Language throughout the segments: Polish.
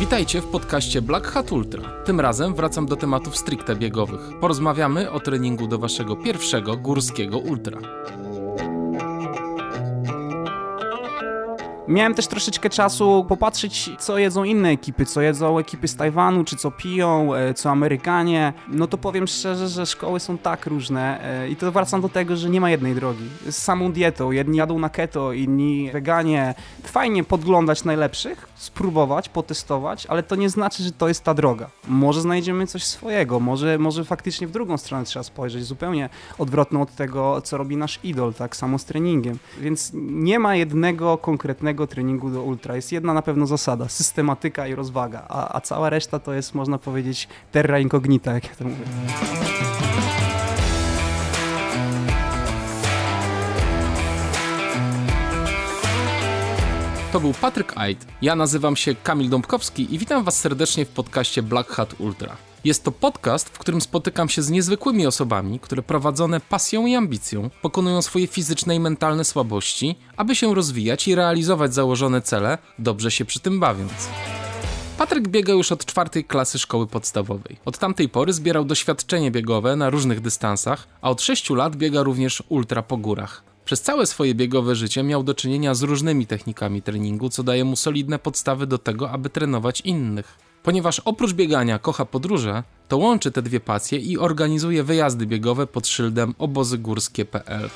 Witajcie w podcaście Black Hat Ultra. Tym razem wracam do tematów stricte biegowych. Porozmawiamy o treningu do waszego pierwszego górskiego ultra. Miałem też troszeczkę czasu popatrzeć, co jedzą inne ekipy, co jedzą ekipy z Tajwanu, czy co piją, e, co Amerykanie. No to powiem szczerze, że szkoły są tak różne e, i to wracam do tego, że nie ma jednej drogi. Z samą dietą, jedni jadą na keto, inni weganie. Fajnie podglądać najlepszych, spróbować, potestować, ale to nie znaczy, że to jest ta droga. Może znajdziemy coś swojego, może, może faktycznie w drugą stronę trzeba spojrzeć, zupełnie odwrotną od tego, co robi nasz idol, tak samo z treningiem. Więc nie ma jednego konkretnego treningu do ultra. Jest jedna na pewno zasada, systematyka i rozwaga, a, a cała reszta to jest, można powiedzieć, terra incognita, jak ja to mówię. To był Patryk Eid. Ja nazywam się Kamil Dąbkowski i witam Was serdecznie w podcaście Black Hat Ultra. Jest to podcast, w którym spotykam się z niezwykłymi osobami, które prowadzone pasją i ambicją pokonują swoje fizyczne i mentalne słabości, aby się rozwijać i realizować założone cele, dobrze się przy tym bawiąc. Patryk biega już od czwartej klasy szkoły podstawowej. Od tamtej pory zbierał doświadczenie biegowe na różnych dystansach, a od 6 lat biega również ultra po górach. Przez całe swoje biegowe życie miał do czynienia z różnymi technikami treningu, co daje mu solidne podstawy do tego, aby trenować innych. Ponieważ oprócz biegania kocha podróże, to łączy te dwie pasje i organizuje wyjazdy biegowe pod szyldem obozygórskie.pl.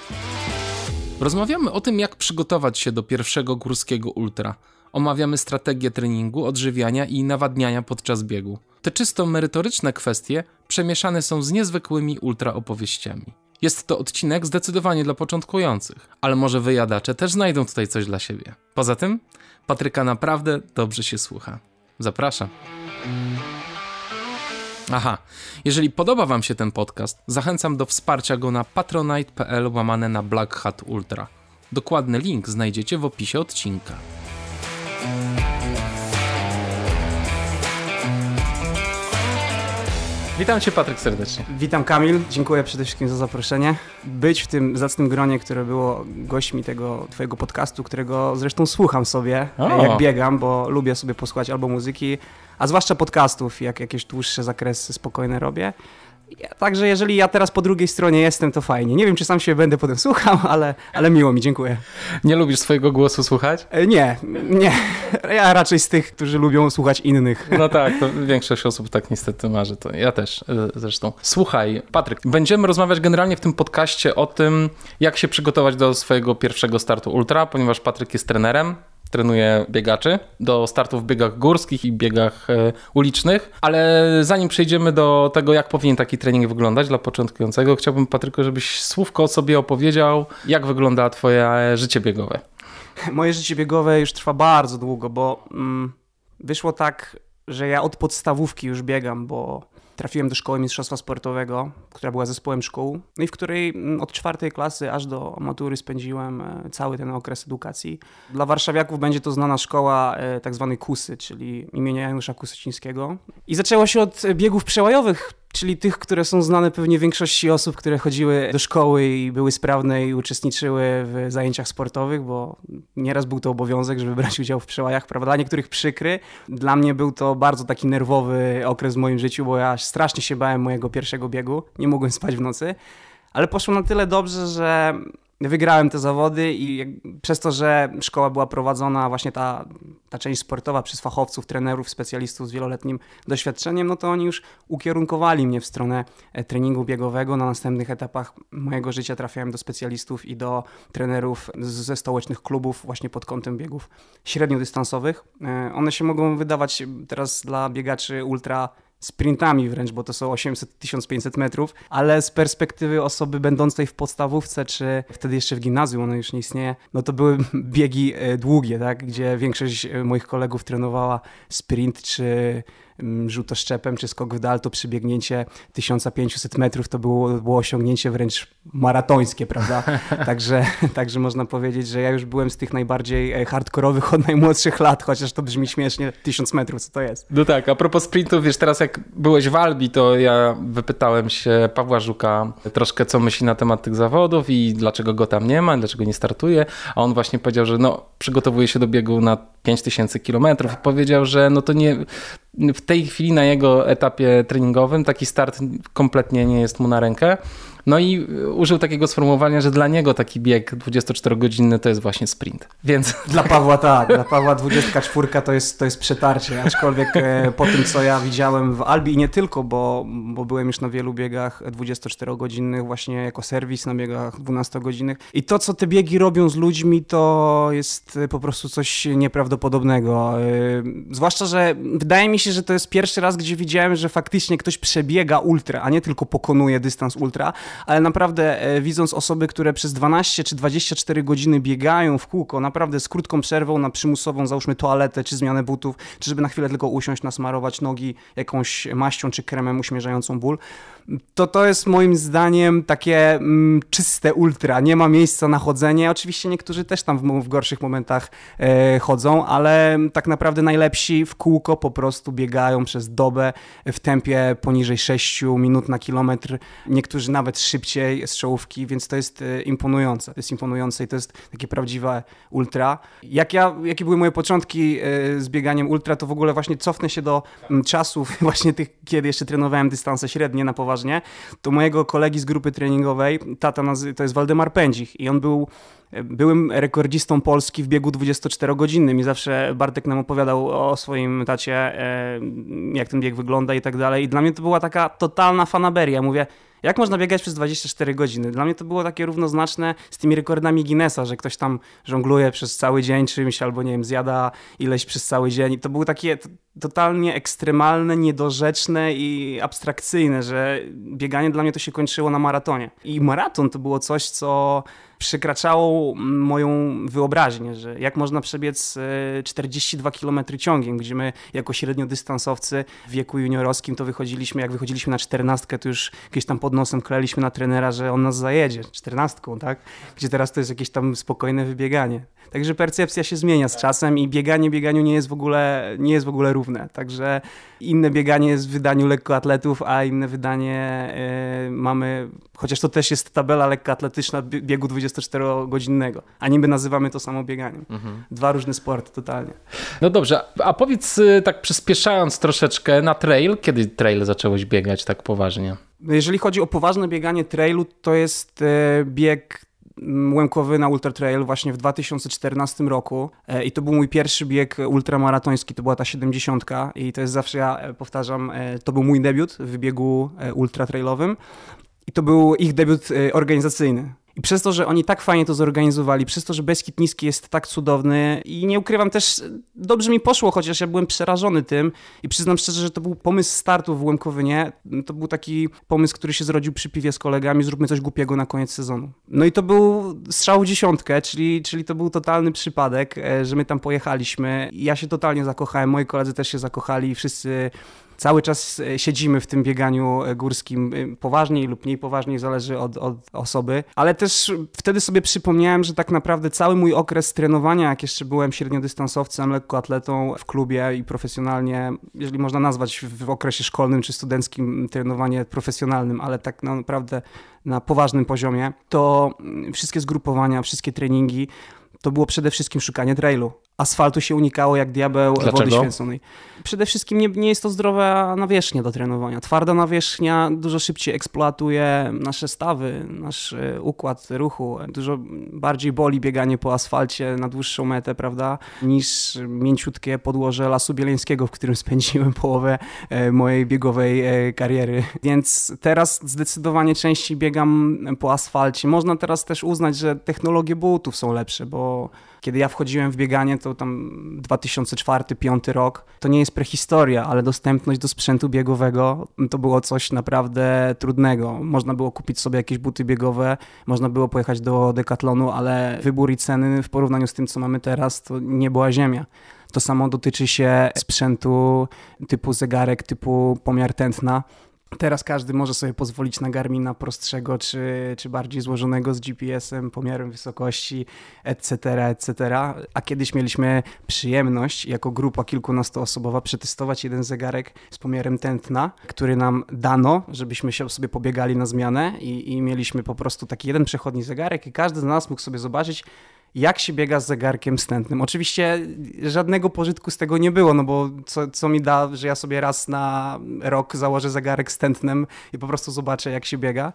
Rozmawiamy o tym, jak przygotować się do pierwszego górskiego ultra. Omawiamy strategię treningu, odżywiania i nawadniania podczas biegu. Te czysto merytoryczne kwestie przemieszane są z niezwykłymi ultra opowieściami. Jest to odcinek zdecydowanie dla początkujących, ale może wyjadacze też znajdą tutaj coś dla siebie. Poza tym, Patryka naprawdę dobrze się słucha. Zapraszam. Aha, jeżeli podoba Wam się ten podcast, zachęcam do wsparcia go na patronite.pl łamane na Black Hat Ultra. Dokładny link znajdziecie w opisie odcinka. Witam Cię Patryk serdecznie. Witam Kamil, dziękuję przede wszystkim za zaproszenie. Być w tym zacnym gronie, które było gośćmi tego Twojego podcastu, którego zresztą słucham sobie, o. jak biegam, bo lubię sobie posłuchać albo muzyki, a zwłaszcza podcastów, jak jakieś dłuższe zakresy spokojne robię. Także jeżeli ja teraz po drugiej stronie jestem, to fajnie. Nie wiem, czy sam się będę potem słuchał, ale, ale miło mi, dziękuję. Nie lubisz swojego głosu słuchać? E, nie, nie. Ja raczej z tych, którzy lubią słuchać innych. No tak, to większość osób tak niestety marzy. To ja też e, zresztą. Słuchaj, Patryk, będziemy rozmawiać generalnie w tym podcaście o tym, jak się przygotować do swojego pierwszego startu ultra, ponieważ Patryk jest trenerem trenuję biegaczy do startów w biegach górskich i biegach e, ulicznych, ale zanim przejdziemy do tego, jak powinien taki trening wyglądać dla początkującego, chciałbym Patryku, żebyś słówko o sobie opowiedział, jak wygląda twoje życie biegowe. Moje życie biegowe już trwa bardzo długo, bo mm, wyszło tak, że ja od podstawówki już biegam, bo trafiłem do szkoły mistrzostwa sportowego, która była zespołem szkół, no i w której mm, od czwartej klasy aż do matury spędziłem e, cały ten okres edukacji. Dla warszawiaków będzie to znana szkoła e, tak zwanej Kusy, czyli imienia Janusza Kusycińskiego. I zaczęło się od biegów przełajowych, czyli tych, które są znane pewnie większości osób, które chodziły do szkoły i były sprawne i uczestniczyły w zajęciach sportowych, bo nieraz był to obowiązek, żeby brać udział w przełajach, prawda? Dla niektórych przykry. Dla mnie był to bardzo taki nerwowy okres w moim życiu, bo ja strasznie się bałem mojego pierwszego biegu, nie mogłem spać w nocy. Ale poszło na tyle dobrze, że wygrałem te zawody i przez to, że szkoła była prowadzona właśnie ta, ta część sportowa przez fachowców, trenerów, specjalistów z wieloletnim doświadczeniem, no to oni już ukierunkowali mnie w stronę e, treningu biegowego. Na następnych etapach mojego życia trafiałem do specjalistów i do trenerów ze stołecznych klubów właśnie pod kątem biegów średniodystansowych. E, one się mogą wydawać teraz dla biegaczy ultra sprintami wręcz, bo to są 800-1500 metrów, ale z perspektywy osoby będącej w podstawówce, czy wtedy jeszcze w gimnazjum, ono już nie istnieje, no to były biegi e, długie, tak, gdzie większość e, moich kolegów trenowała sprint, czy rzutoszczepem czy skok w dal, to przybiegnięcie 1500 metrów to było, było osiągnięcie wręcz maratońskie, prawda? Także, także można powiedzieć, że ja już byłem z tych najbardziej e, hardkorowych od najmłodszych lat, chociaż to brzmi śmiesznie, 1000 metrów, co to jest? No tak, a propos sprintów, wiesz, teraz jak byłeś w Albi, to ja wypytałem się Pawła Żuka troszkę, co myśli na temat tych zawodów i dlaczego go tam nie ma, dlaczego nie startuje, a on właśnie powiedział, że no, przygotowuje się do biegu na 5000 kilometrów. Powiedział, że no to nie, w tej chwili na jego etapie treningowym taki start kompletnie nie jest mu na rękę. No i użył takiego sformułowania, że dla niego taki bieg 24-godzinny to jest właśnie sprint. Więc... Dla Pawła tak, dla Pawła 24 to jest, to jest przetarcie, aczkolwiek e, po tym, co ja widziałem w Albi i nie tylko, bo, bo byłem już na wielu biegach 24-godzinnych, właśnie jako serwis na biegach 12-godzinnych i to, co te biegi robią z ludźmi, to jest po prostu coś nieprawdopodobnego. E, zwłaszcza, że wydaje mi się, że to jest pierwszy raz, gdzie widziałem, że faktycznie ktoś przebiega ultra, a nie tylko pokonuje dystans ultra, ale naprawdę e, widząc osoby, które przez 12 czy 24 godziny biegają w kółko, naprawdę z krótką przerwą na przymusową, załóżmy toaletę, czy zmianę butów, czy żeby na chwilę tylko usiąść, nasmarować nogi jakąś maścią czy kremem uśmierzającą ból, to to jest moim zdaniem takie mm, czyste ultra. Nie ma miejsca na chodzenie. Oczywiście niektórzy też tam w, w gorszych momentach e, chodzą, ale tak naprawdę najlepsi w kółko po prostu biegają przez dobę w tempie poniżej 6 minut na kilometr. Niektórzy nawet szybciej z czołówki, więc to jest e, imponujące. To jest imponujące i to jest takie prawdziwe ultra. Jak ja, jakie były moje początki e, z bieganiem ultra, to w ogóle właśnie cofnę się do mm, czasów właśnie tych, kiedy jeszcze trenowałem dystanse średnie na poważnie, to mojego kolegi z grupy treningowej, tata to jest Waldemar Pędzich i on był e, byłym rekordzistą Polski w biegu 24-godzinnym i zawsze Bartek nam opowiadał o swoim tacie, jak ten bieg wygląda i tak dalej. I dla mnie to była taka totalna fanaberia. Mówię, jak można biegać przez 24 godziny? Dla mnie to było takie równoznaczne z tymi rekordami Guinnessa, że ktoś tam żongluje przez cały dzień czymś albo nie wiem, zjada ileś przez cały dzień. To było takie totalnie ekstremalne, niedorzeczne i abstrakcyjne, że bieganie dla mnie to się kończyło na maratonie. I maraton to było coś, co przekraczało moją wyobraźnię, że jak można przebiec 42 e, km ciągiem, gdzie my jako średniodystansowcy w wieku juniorowskim to wychodziliśmy, jak wychodziliśmy na czternastkę, to już gdzieś tam pod nosem kleliśmy na trenera, że on nas zajedzie czternastką, tak? Gdzie teraz to jest jakieś tam spokojne wybieganie. Także percepcja się zmienia z czasem i bieganie bieganiu nie jest w ogóle, nie jest w ogóle równe. Także inne bieganie jest w wydaniu lekkoatletów, a inne wydanie yy, mamy, chociaż to też jest tabela lekkoatletyczna biegu 24-godzinnego, a niby nazywamy to samo bieganiem. Mhm. Dwa różne sporty totalnie. No dobrze, a powiedz y, tak przyspieszając troszeczkę na trail, kiedy trail zacząłeś biegać tak poważnie? Jeżeli chodzi o poważne bieganie trailu, to jest e, bieg Łękowy na Ultra Trail właśnie w 2014 roku. E, i to był mój pierwszy bieg ultramaratoński, to była ta 70 i to jest zawsze, ja e, powtarzam, e, to był mój debiut w biegu ultra trailowym. I to był ich debiut organizacyjny. I przez to, że oni tak fajnie to zorganizowali, przez to, że Beskid Niski jest tak cudowny i nie ukrywam też, dobrze mi poszło, chociaż ja byłem przerażony tym i przyznam szczerze, że to był pomysł startu w Łemkowynie. To był taki pomysł, który się zrodził przy piwie z kolegami, zróbmy coś głupiego na koniec sezonu. No i to był strzał w dziesiątkę, czyli, czyli to był totalny przypadek, e, że my tam pojechaliśmy. Ja się totalnie zakochałem, moi koledzy też się zakochali wszyscy cały czas e, siedzimy w tym bieganiu e, górskim. E, poważniej lub mniej poważniej, zależy od, od, osoby, ale też wtedy sobie przypomniałem, że tak naprawdę cały mój okres trenowania, jak jeszcze byłem średniodystansowcem, lekkoatletą w klubie i profesjonalnie, jeżeli można nazwać w okresie szkolnym czy studenckim trenowanie profesjonalnym, ale tak naprawdę na poważnym poziomie, to wszystkie zgrupowania, wszystkie treningi to było przede wszystkim szukanie trailu asfaltu się unikało jak diabeł Dlaczego? wody święconej. Przede wszystkim nie, nie jest to zdrowa nawierzchnia do trenowania. Twarda nawierzchnia dużo szybciej eksploatuje nasze stawy, nasz e, układ ruchu. Dużo bardziej boli bieganie po asfalcie na dłuższą metę, prawda, niż mięciutkie podłoże Lasu Bieleńskiego, w którym spędziłem połowę e, mojej biegowej e, kariery. Więc teraz zdecydowanie częściej biegam po asfalcie. Można teraz też uznać, że technologie butów są lepsze, bo kiedy ja wchodziłem w bieganie, to tam 2004-2005 rok, to nie jest prehistoria, ale dostępność do sprzętu biegowego to było coś naprawdę trudnego. Można było kupić sobie jakieś buty biegowe, można było pojechać do Decathlonu, ale wybór i ceny w porównaniu z tym, co mamy teraz, to nie była ziemia. To samo dotyczy się sprzętu typu zegarek, typu pomiar tętna. Teraz każdy może sobie pozwolić na Garmina prostszego czy, czy bardziej złożonego z GPS-em, pomiarem wysokości, etc., etc. A kiedyś mieliśmy przyjemność jako grupa kilkunastoosobowa przetestować jeden zegarek z pomiarem tętna, który nam dano, żebyśmy się sobie pobiegali na zmianę i, i mieliśmy po prostu taki jeden przechodni zegarek i każdy z nas mógł sobie zobaczyć, jak się biega z zegarkiem stętnym. Oczywiście żadnego pożytku z tego nie było, no bo co, co mi da, że ja sobie raz na rok założę zegarek stętnym i po prostu zobaczę, jak się biega.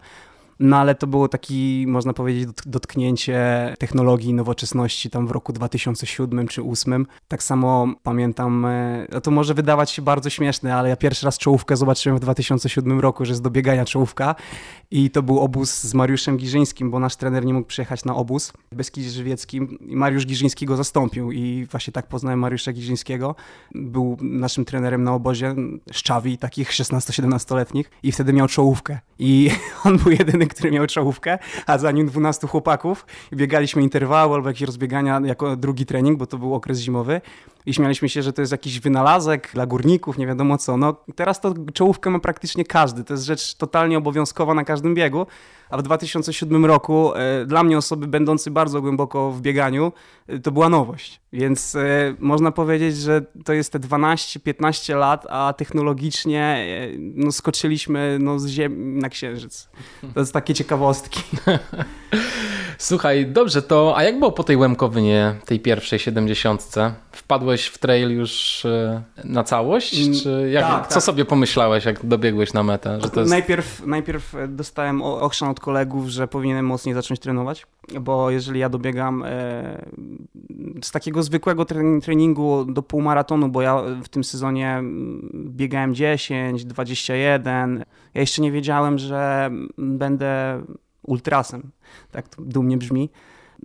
No ale to było taki, można powiedzieć, dotknięcie technologii, nowoczesności tam w roku 2007 czy 2008. Tak samo pamiętam, e, no to może wydawać się bardzo śmieszne, ale ja pierwszy raz czołówkę zobaczyłem w 2007 roku, że jest do biegania czołówka i to był obóz z Mariuszem Giżyńskim, bo nasz trener nie mógł przyjechać na obóz w Beskidzie i Mariusz Giżyński go zastąpił i właśnie tak poznałem Mariusza Giżyńskiego. Był naszym trenerem na obozie, szczawi takich 16-17-letnich i wtedy miał czołówkę i on był jedyny, który miał czołówkę, a za nim 12 chłopaków. Biegaliśmy interwały albo jakieś rozbiegania jako drugi trening, bo to był okres zimowy i śmialiśmy się, że to jest jakiś wynalazek dla górników, nie wiadomo co. No teraz to czołówkę ma praktycznie każdy. To jest rzecz totalnie obowiązkowa na każdym biegu, a w 2007 roku e, dla mnie osoby będącej bardzo głęboko w bieganiu e, to była nowość. Więc e, można powiedzieć, że to jest te 12-15 lat, a technologicznie e, no, skoczyliśmy no, z Ziemi na Księżyc. To jest takie ciekawostki. Słuchaj, dobrze, to a jak było po tej Łemkowynie, tej pierwszej 70? Wpadłeś w trail już e, na całość? Mm, czy jak, tak, co tak. sobie pomyślałeś, jak dobiegłeś na metę? Jest... najpierw, najpierw dostałem ochrzan od kolegów, że powinienem mocniej zacząć trenować, bo jeżeli ja dobiegam e, z takiego zwykłego treningu do półmaratonu, bo ja w tym sezonie biegałem 10, 21, ja jeszcze nie wiedziałem, że będę ultrasem. Tak to dumnie brzmi.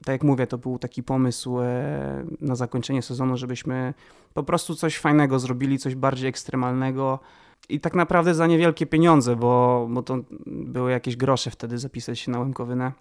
Tak jak mówię, to był taki pomysł e, na zakończenie sezonu, żebyśmy po prostu coś fajnego zrobili, coś bardziej ekstremalnego. I tak naprawdę za niewielkie pieniądze, bo, bo to były jakieś grosze wtedy zapisać się na Łemkowynę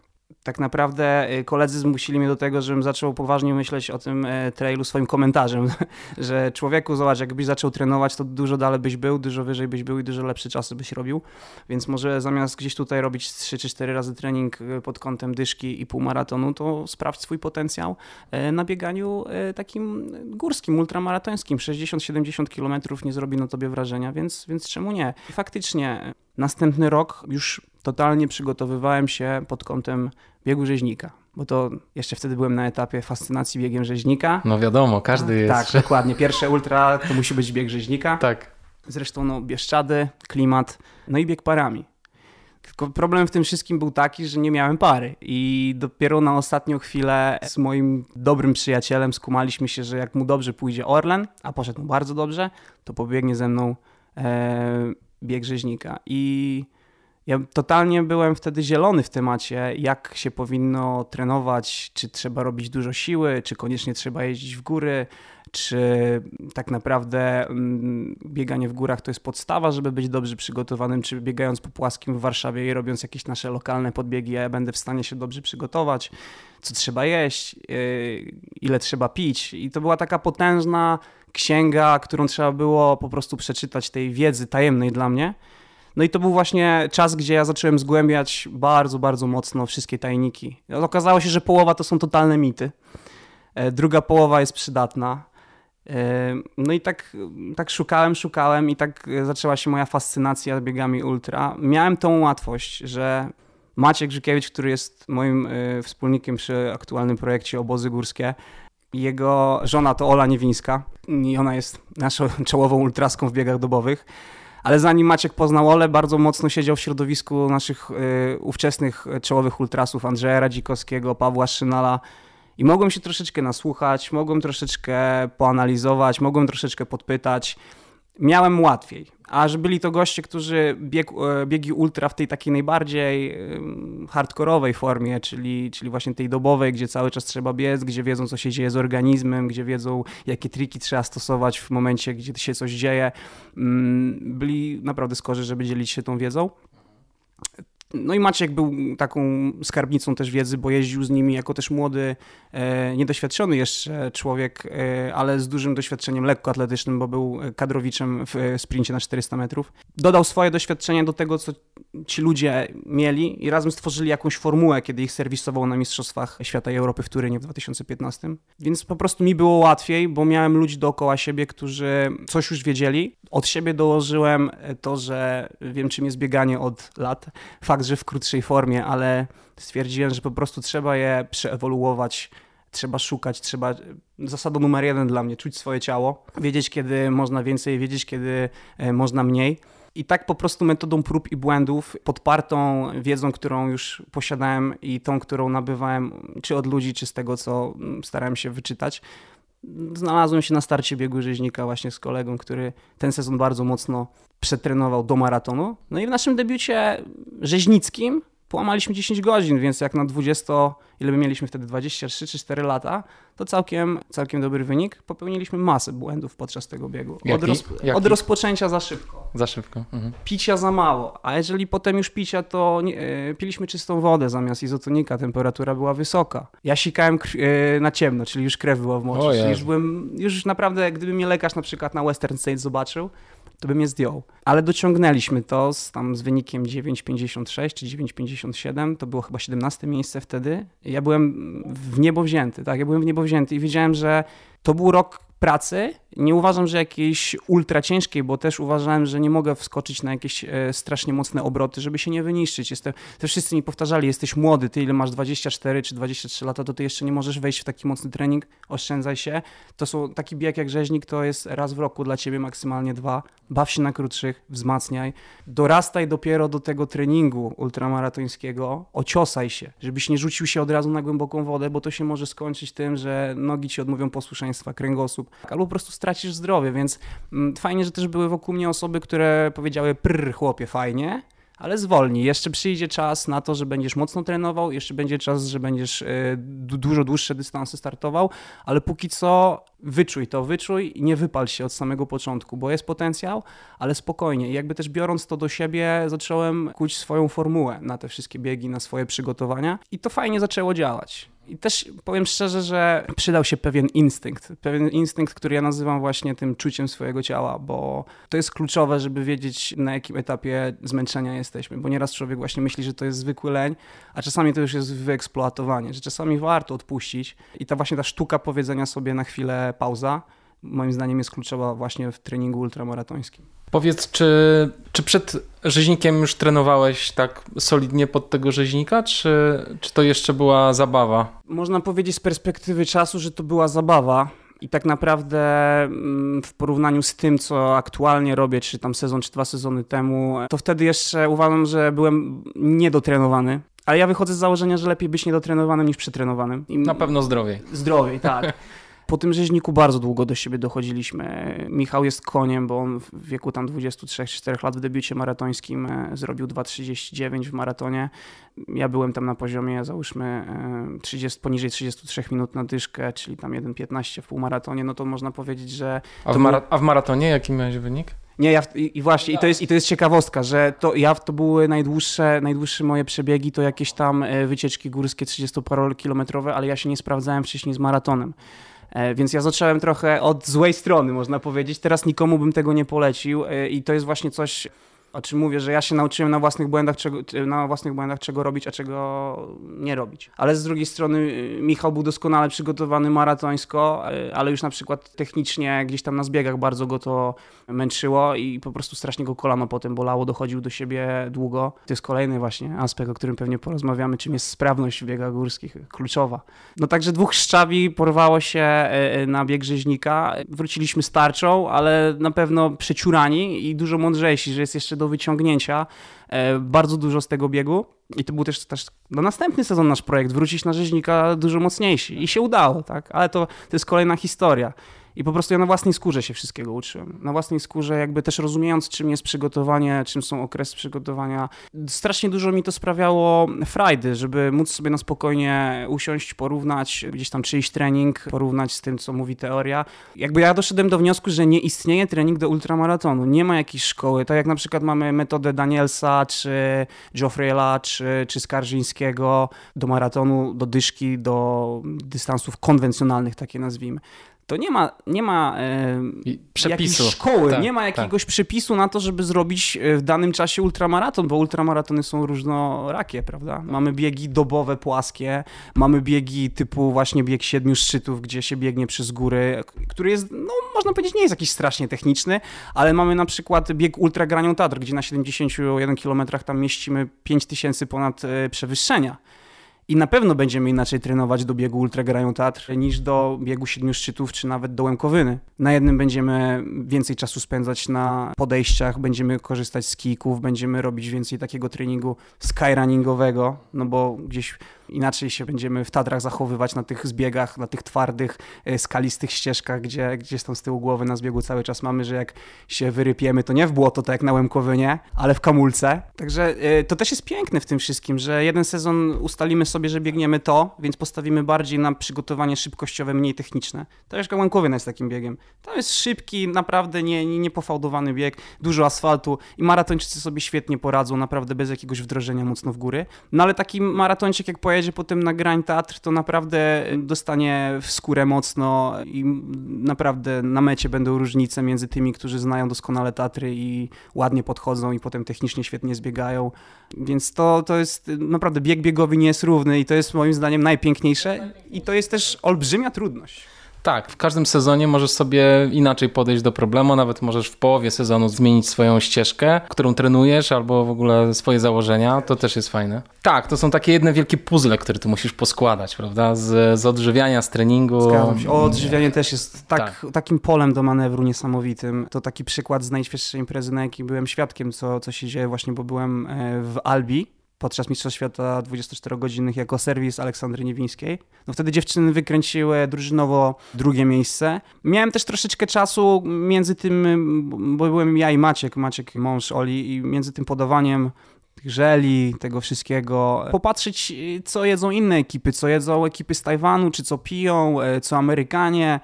tak naprawdę y, koledzy zmusili mnie do tego, żebym zaczął poważnie myśleć o tym e, trailu swoim komentarzem, że człowieku, zobacz, jakbyś zaczął trenować, to dużo dalej byś był, dużo wyżej byś był i dużo lepsze czasy byś robił, więc może zamiast gdzieś tutaj robić 3 czy 4 razy trening y, pod kątem dyszki i półmaratonu, to sprawdź swój potencjał e, na bieganiu e, takim górskim, ultramaratońskim. 60-70 km nie zrobi na tobie wrażenia, więc, więc czemu nie? Faktycznie następny rok już totalnie przygotowywałem się pod kątem biegu rzeźnika, bo to jeszcze wtedy byłem na etapie fascynacji biegiem rzeźnika. No wiadomo, każdy jest. Tak, dokładnie. Pierwsze ultra to musi być bieg rzeźnika. Tak. Zresztą no, Bieszczady, klimat, no i bieg parami. Tylko problem w tym wszystkim był taki, że nie miałem pary i dopiero na ostatnią chwilę z moim dobrym przyjacielem skumaliśmy się, że jak mu dobrze pójdzie Orlen, a poszedł mu bardzo dobrze, to pobiegnie ze mną e, bieg rzeźnika. I ja totalnie byłem wtedy zielony w temacie, jak się powinno trenować, czy trzeba robić dużo siły, czy koniecznie trzeba jeździć w góry, czy tak naprawdę mm, bieganie w górach to jest podstawa, żeby być dobrze przygotowanym, czy biegając po płaskim w Warszawie i robiąc jakieś nasze lokalne podbiegi, ja będę w stanie się dobrze przygotować, co trzeba jeść, yy, ile trzeba pić. I to była taka potężna księga, którą trzeba było po prostu przeczytać tej wiedzy tajemnej dla mnie. No i to był właśnie czas, gdzie ja zacząłem zgłębiać bardzo, bardzo mocno wszystkie tajniki. Okazało się, że połowa to są totalne mity. E, druga połowa jest przydatna. E, no i tak, tak szukałem, szukałem i tak zaczęła się moja fascynacja biegami ultra. Miałem tą łatwość, że Maciek Grzykiewicz, który jest moim e, wspólnikiem przy aktualnym projekcie Obozy Górskie, jego żona to Ola Niewińska i ona jest naszą czołową ultraską w biegach dobowych. Ale zanim Maciek poznał Ole, bardzo mocno siedział w środowisku naszych y, ówczesnych czołowych ultrasów Andrzeja Radzikowskiego, Pawła Szynala i mogłem się troszeczkę nasłuchać, mogłem troszeczkę poanalizować, mogłem troszeczkę podpytać. Miałem łatwiej. A że byli to goście, którzy bieg, e, biegi ultra w tej takiej najbardziej hardkorowej formie, czyli, czyli właśnie tej dobowej, gdzie cały czas trzeba biec, gdzie wiedzą, co się dzieje z organizmem, gdzie wiedzą, jakie triki trzeba stosować w momencie, gdzie się coś dzieje, mm, byli naprawdę skorzy, żeby dzielić się tą wiedzą. No i Maciek był taką skarbnicą też wiedzy, bo jeździł z nimi jako też młody, e, niedoświadczony jeszcze człowiek, e, ale z dużym doświadczeniem lekkoatletycznym, bo był kadrowiczem w sprincie na 400 metrów. Dodał swoje doświadczenie do tego, co ci ludzie mieli i razem stworzyli jakąś formułę, kiedy ich serwisował na Mistrzostwach Świata i Europy w Turynie w 2015. Więc po prostu mi było łatwiej, bo miałem ludzi dookoła siebie, którzy coś już wiedzieli. Od siebie dołożyłem to, że wiem, czym jest bieganie od lat. Fakt, że w krótszej formie, ale stwierdziłem, że po prostu trzeba je przeewoluować trzeba szukać, trzeba. Zasadą numer jeden dla mnie, czuć swoje ciało, wiedzieć, kiedy można więcej, wiedzieć, kiedy e, można mniej. I tak po prostu metodą prób i błędów, podpartą wiedzą, którą już posiadałem i tą, którą nabywałem, czy od ludzi, czy z tego, co mm, starałem się wyczytać, znalazłem się na starcie biegu rzeźnika właśnie z kolegą, który ten sezon bardzo mocno przetrenował do maratonu. No i w naszym debiucie rzeźnickim połamaliśmy 10 godzin, więc jak na 20, ile my mieliśmy wtedy, 23 czy 4 lata, to całkiem, całkiem dobry wynik. Popełniliśmy masę błędów podczas tego biegu. Od, roz, od rozpoczęcia za szybko. Za szybko. Mhm. Picia za mało, a jeżeli potem już picia, to nie, e, piliśmy czystą wodę zamiast izotonika, temperatura była wysoka. Ja sikałem e, na ciemno, czyli już krew była w moczu. Już byłem, już naprawdę, gdyby mnie lekarz na przykład na Western State zobaczył, to bym je zdjął. Ale dociągnęliśmy to z, tam z wynikiem 9,56 czy 9,57, to było chyba 17 miejsce wtedy. Ja byłem w niebo wzięty, tak, ja byłem w niebo wzięty i wiedziałem, że to był rok pracy. Nie uważam, że jakiejś ultra ciężkiej, bo też uważałem, że nie mogę wskoczyć na jakieś e, strasznie mocne obroty, żeby się nie wyniszczyć. Jestem, też wszyscy mi powtarzali, jesteś młody, ty ile masz 24 czy 23 lata, to ty jeszcze nie możesz wejść w taki mocny trening, oszczędzaj się. To są taki bieg jak rzeźnik, to jest raz w roku dla ciebie, maksymalnie dwa. Baw się na krótszych, wzmacniaj. Dorastaj dopiero do tego treningu ultramaratońskiego, ociosaj się, żebyś nie rzucił się od razu na głęboką wodę, bo to się może skończyć tym, że nogi ci odmówią posłuszeństwa, kręgosłup, albo po prostu stracisz zdrowie, więc mm, fajnie, że też były wokół mnie osoby, które powiedziały prr, chłopie, fajnie, ale zwolnij. Jeszcze przyjdzie czas na to, że będziesz mocno trenował, jeszcze będzie czas, że będziesz y, dużo dłuższe dystanse startował, ale póki co wyczuj to, wyczuj i nie wypal się od samego początku, bo jest potencjał, ale spokojnie. I jakby też biorąc to do siebie, zacząłem kuć swoją formułę na te wszystkie biegi, na swoje przygotowania i to fajnie zaczęło działać. I też powiem szczerze, że przydał się pewien instynkt. Pewien instynkt, który ja nazywam właśnie tym czuciem swojego ciała, bo to jest kluczowe, żeby wiedzieć, na jakim etapie zmęczenia jesteśmy. Bo nieraz człowiek właśnie myśli, że to jest zwykły leń, a czasami to już jest wyeksploatowanie, że czasami warto odpuścić. I ta właśnie ta sztuka powiedzenia sobie na chwilę pauza, moim zdaniem jest kluczowa właśnie w treningu ultramaratońskim. Powiedz, czy, czy przed rzeźnikiem już trenowałeś tak solidnie pod tego rzeźnika, czy, czy to jeszcze była zabawa? Można powiedzieć z perspektywy czasu, że to była zabawa. I tak naprawdę mm, w porównaniu z tym, co aktualnie robię, czy tam sezon, czy dwa sezony temu, to wtedy jeszcze uważam, że byłem niedotrenowany. Ale ja wychodzę z założenia, że lepiej być niedotrenowanym niż przetrenowanym. I Na pewno zdrowiej. Zdrowiej, tak. Po tym rzeźniku bardzo długo do siebie dochodziliśmy. Michał jest koniem, bo on w wieku tam 23-4 lat w debiucie maratońskim e, zrobił 2,39 w maratonie. Ja byłem tam na poziomie załóżmy 30, e, poniżej 33 minut na dyszkę, czyli tam 1,15 w półmaratonie, no to można powiedzieć, że... A w, mara a w maratonie jaki miałeś wynik? Nie, ja w, i, i, właśnie, i to, jest, i to jest ciekawostka, że to ja to były najdłuższe, najdłuższe moje przebiegi, to jakieś tam e, wycieczki górskie 30-parokilometrowe, ale ja się nie sprawdzałem wcześniej z maratonem. E, więc ja zacząłem trochę od złej strony, można powiedzieć. Teraz nikomu bym tego nie polecił e, i to jest właśnie coś, o czym mówię, że ja się nauczyłem na własnych błędach, czego, na własnych błędach, czego robić, a czego nie robić. Ale z drugiej strony y, Michał był doskonale przygotowany maratońsko, y, ale już na przykład technicznie gdzieś tam na zbiegach bardzo go to męczyło i po prostu strasznie go kolano potem bolało, dochodził do siebie długo. To jest kolejny właśnie aspekt, o którym pewnie porozmawiamy, czym jest sprawność w biegach górskich, kluczowa. No także dwóch szczawi porwało się y, na bieg rzeźnika. Wróciliśmy starczą, ale na pewno przeciurani i dużo mądrzejsi, że jest jeszcze do do wyciągnięcia e, bardzo dużo z tego biegu. I to był też, też na następny sezon nasz projekt, wrócić na rzeźnika dużo mocniejszy. I się udało, tak? Ale to, to jest kolejna historia. I po prostu ja na własnej skórze się wszystkiego uczyłem. Na własnej skórze, jakby też rozumiejąc, czym jest przygotowanie, czym są okresy przygotowania. Strasznie dużo mi to sprawiało frajdy, żeby móc sobie na spokojnie usiąść, porównać gdzieś tam czyjś trening, porównać z tym, co mówi teoria. Jakby ja doszedłem do wniosku, że nie istnieje trening do ultramaratonu. Nie ma jakiejś szkoły. Tak jak na przykład mamy metodę Danielsa, czy Joffreyla, czy, czy Skarżyńskiego do maratonu, do dyszki, do dystansów konwencjonalnych, takie nazwijmy to nie ma, nie ma e, przepisu. szkoły, tak, nie ma tak. jakiegoś tak. przepisu na to, żeby zrobić e, w danym czasie ultramaraton, bo ultramaratony są różnorakie, prawda? Mamy biegi dobowe, płaskie, mamy biegi typu właśnie bieg siedmiu szczytów, gdzie się biegnie przez góry, który jest, no można powiedzieć, nie jest jakiś strasznie techniczny, ale mamy na przykład bieg Ultra Granią Tatr, gdzie na 71 km tam mieścimy 5000 ponad e, przewyższenia. I na pewno będziemy inaczej trenować do biegu Ultra Grają Tatr niż do biegu Siedmiu Szczytów czy nawet do Łękowyny. Na jednym będziemy więcej czasu spędzać na podejściach, będziemy korzystać z kików, będziemy robić więcej takiego treningu skyrunningowego, no bo gdzieś inaczej się będziemy w Tatrach zachowywać na tych zbiegach, na tych twardych, e, skalistych ścieżkach, gdzie gdzieś tam z tyłu głowy na zbiegu cały czas mamy, że jak się wyrypiemy, to nie w błoto, tak jak na Łemkowynie, ale w kamulce. Także e, to też jest piękne w tym wszystkim, że jeden sezon ustalimy sobie, że biegniemy to, więc postawimy bardziej na przygotowanie szybkościowe, mniej techniczne. To już Łękowyna jest takim biegiem. To jest szybki, naprawdę nie, nie, niepofałdowany bieg, dużo asfaltu i maratończycy sobie świetnie poradzą, naprawdę bez jakiegoś wdrożenia mocno w góry. No ale taki maratończyk jak pojedzie potem na grań teatr, to naprawdę dostanie w skórę mocno i naprawdę na mecie będą różnice między tymi, którzy znają doskonale teatry i ładnie podchodzą i potem technicznie świetnie zbiegają. Więc to, to jest naprawdę bieg biegowy nie jest równy i to jest moim zdaniem najpiękniejsze i to jest też olbrzymia trudność. Tak, w każdym sezonie możesz sobie inaczej podejść do problemu, nawet możesz w połowie sezonu zmienić swoją ścieżkę, którą trenujesz, albo w ogóle swoje założenia, to też jest fajne. Tak, to są takie jedne wielkie puzzle, które ty musisz poskładać, prawda? Z, z odżywiania, z treningu. Zgadzam się. O, odżywianie też jest tak, tak. takim polem do manewru niesamowitym. To taki przykład z najświeższej imprezy, na jakiej byłem świadkiem, co, co się dzieje właśnie, bo byłem e, w Albi podczas Mistrzostw Świata 24-godzinnych jako serwis Aleksandry Niewińskiej. No wtedy dziewczyny wykręciły drużynowo drugie miejsce. Miałem też troszeczkę czasu między tym, bo byłem ja i Maciek, Maciek mąż Oli i między tym podawaniem tych żeli, tego wszystkiego, popatrzeć co jedzą inne ekipy, co jedzą ekipy z Tajwanu, czy co piją, e, co Amerykanie,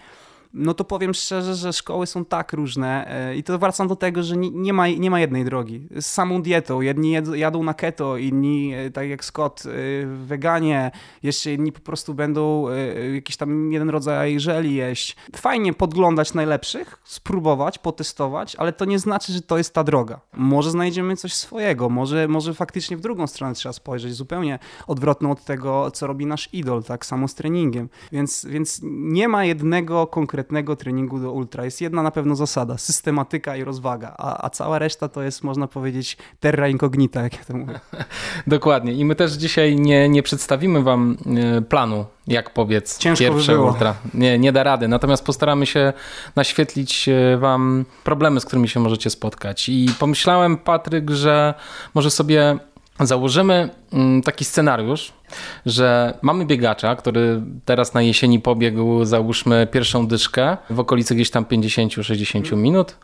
no to powiem szczerze, że szkoły są tak różne e, i to wracam do tego, że nie ma, nie ma jednej drogi. Z samą dietą. Jedni jadą na keto, inni, e, tak jak Scott, e, weganie, jeszcze inni po prostu będą jakiś tam jeden rodzaj żeli jeść. Fajnie podglądać najlepszych, spróbować, potestować, ale to nie znaczy, że to jest ta droga. Może znajdziemy coś swojego, może, może faktycznie w drugą stronę trzeba spojrzeć, zupełnie odwrotną od tego, co robi nasz idol, tak samo z treningiem. Więc, więc nie ma jednego konkretnego konkretnego treningu do ultra. Jest jedna na pewno zasada, systematyka i rozwaga, a, a cała reszta to jest, można powiedzieć, terra incognita, jak ja to mówię. Dokładnie. I my też dzisiaj nie, nie przedstawimy wam e, planu, jak powiedz, Ciężko pierwsze by ultra. Nie, nie da rady. Natomiast postaramy się naświetlić e, wam problemy, z którymi się możecie spotkać. I pomyślałem, Patryk, że może sobie założymy taki scenariusz, że mamy biegacza, który teraz na jesieni pobiegł, załóżmy, pierwszą dyszkę w okolicy gdzieś tam 50-60 minut.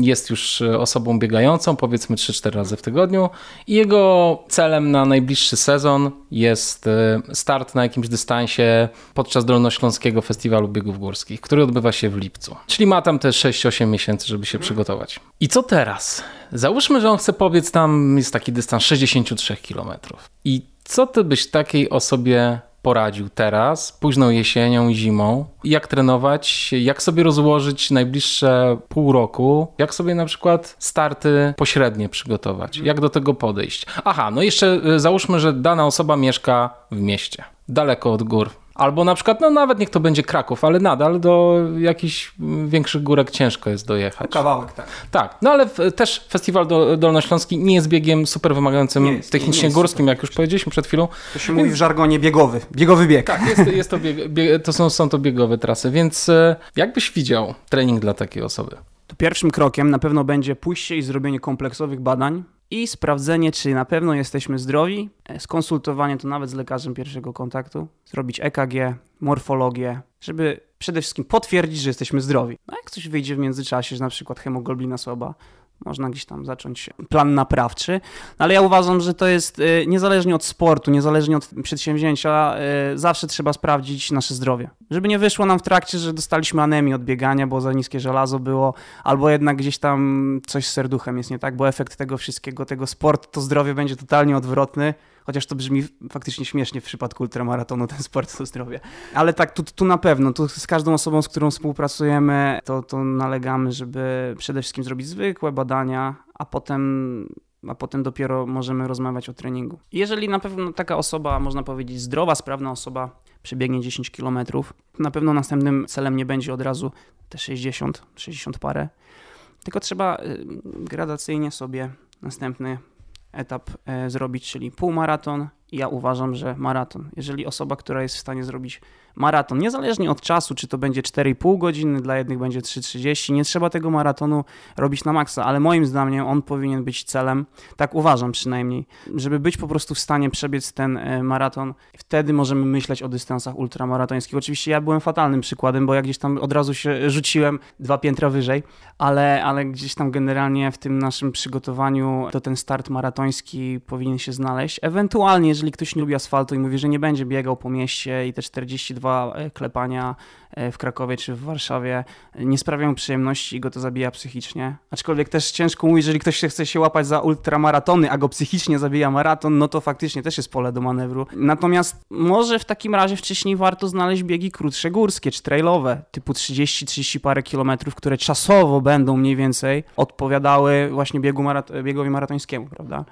Jest już osobą biegającą, powiedzmy 3-4 razy w tygodniu, i jego celem na najbliższy sezon jest e, start na jakimś dystansie podczas Dolnośląskiego Festiwalu Biegów Górskich, który odbywa się w lipcu. Czyli ma tam te 6-8 miesięcy, żeby się przygotować. I co teraz? Załóżmy, że on chce pobiec tam, jest taki dystans 63 km. I co ty byś takiej osobie poradził teraz, późną jesienią, zimą? Jak trenować? Jak sobie rozłożyć najbliższe pół roku? Jak sobie na przykład starty pośrednie przygotować? Jak do tego podejść? Aha, no jeszcze y, załóżmy, że dana osoba mieszka w mieście, daleko od gór Albo na przykład, no nawet niech to będzie Kraków, ale nadal do jakichś większych górek ciężko jest dojechać. Kawałek, tak. Tak, no ale też Festiwal Dolnośląski nie jest biegiem super wymagającym jest, technicznie górskim, super. jak już powiedzieliśmy przed chwilą. To się więc... mówi w żargonie biegowy, biegowy bieg. Tak, jest, jest to, bieg, bieg, to są, są to biegowe trasy, więc e, jak byś widział trening dla takiej osoby? To pierwszym krokiem na pewno będzie pójście i zrobienie kompleksowych badań i sprawdzenie, czy na pewno jesteśmy zdrowi, e, skonsultowanie to nawet z lekarzem pierwszego kontaktu, zrobić EKG, morfologię, żeby przede wszystkim potwierdzić, że jesteśmy zdrowi. No jak coś wyjdzie w międzyczasie, że na przykład hemoglobina słaba, można gdzieś tam zacząć plan naprawczy, no, ale ja uważam, że to jest y, niezależnie od sportu, niezależnie od przedsięwzięcia, y, zawsze trzeba sprawdzić nasze zdrowie. Żeby nie wyszło nam w trakcie, że dostaliśmy anemię od biegania, bo za niskie żelazo było, albo jednak gdzieś tam coś z serduchem jest nie tak, bo efekt tego wszystkiego, tego sportu, to zdrowie będzie totalnie odwrotny chociaż to brzmi faktycznie śmiesznie w przypadku ultramaratonu, ten sport to zdrowie. Ale tak, tu, tu na pewno, tu z każdą osobą, z którą współpracujemy, to, to nalegamy, żeby przede wszystkim zrobić zwykłe badania, a potem a potem dopiero możemy rozmawiać o treningu. Jeżeli na pewno taka osoba, można powiedzieć, zdrowa, sprawna osoba przebiegnie 10 km, na pewno następnym celem nie będzie od razu te 60, 60 parę, tylko trzeba y, gradacyjnie sobie następny etap e, zrobić, czyli półmaraton ja uważam, że maraton. Jeżeli osoba, która jest w stanie zrobić maraton, niezależnie od czasu, czy to będzie 4,5 godziny, dla jednych będzie 3,30, nie trzeba tego maratonu robić na maksa, ale moim zdaniem on powinien być celem, tak uważam przynajmniej, żeby być po prostu w stanie przebiec ten e, maraton. Wtedy możemy myśleć o dystansach ultramaratońskich. Oczywiście ja byłem fatalnym przykładem, bo ja gdzieś tam od razu się rzuciłem dwa piętra wyżej, ale, ale gdzieś tam generalnie w tym naszym przygotowaniu to ten start maratoński powinien się znaleźć. Ewentualnie, jeżeli ktoś nie lubi asfaltu i mówi, że nie będzie biegał po mieście i te 42 e, klepania e, w Krakowie czy w Warszawie nie sprawiają przyjemności i go to zabija psychicznie. Aczkolwiek też ciężko mówić, jeżeli ktoś chce się łapać za ultramaratony, a go psychicznie zabija maraton, no to faktycznie też jest pole do manewru. Natomiast może w takim razie wcześniej warto znaleźć biegi krótsze górskie czy trailowe, typu 30-30 parę kilometrów, które czasowo będą mniej więcej odpowiadały właśnie biegu biegowi maratońskiemu, prawda?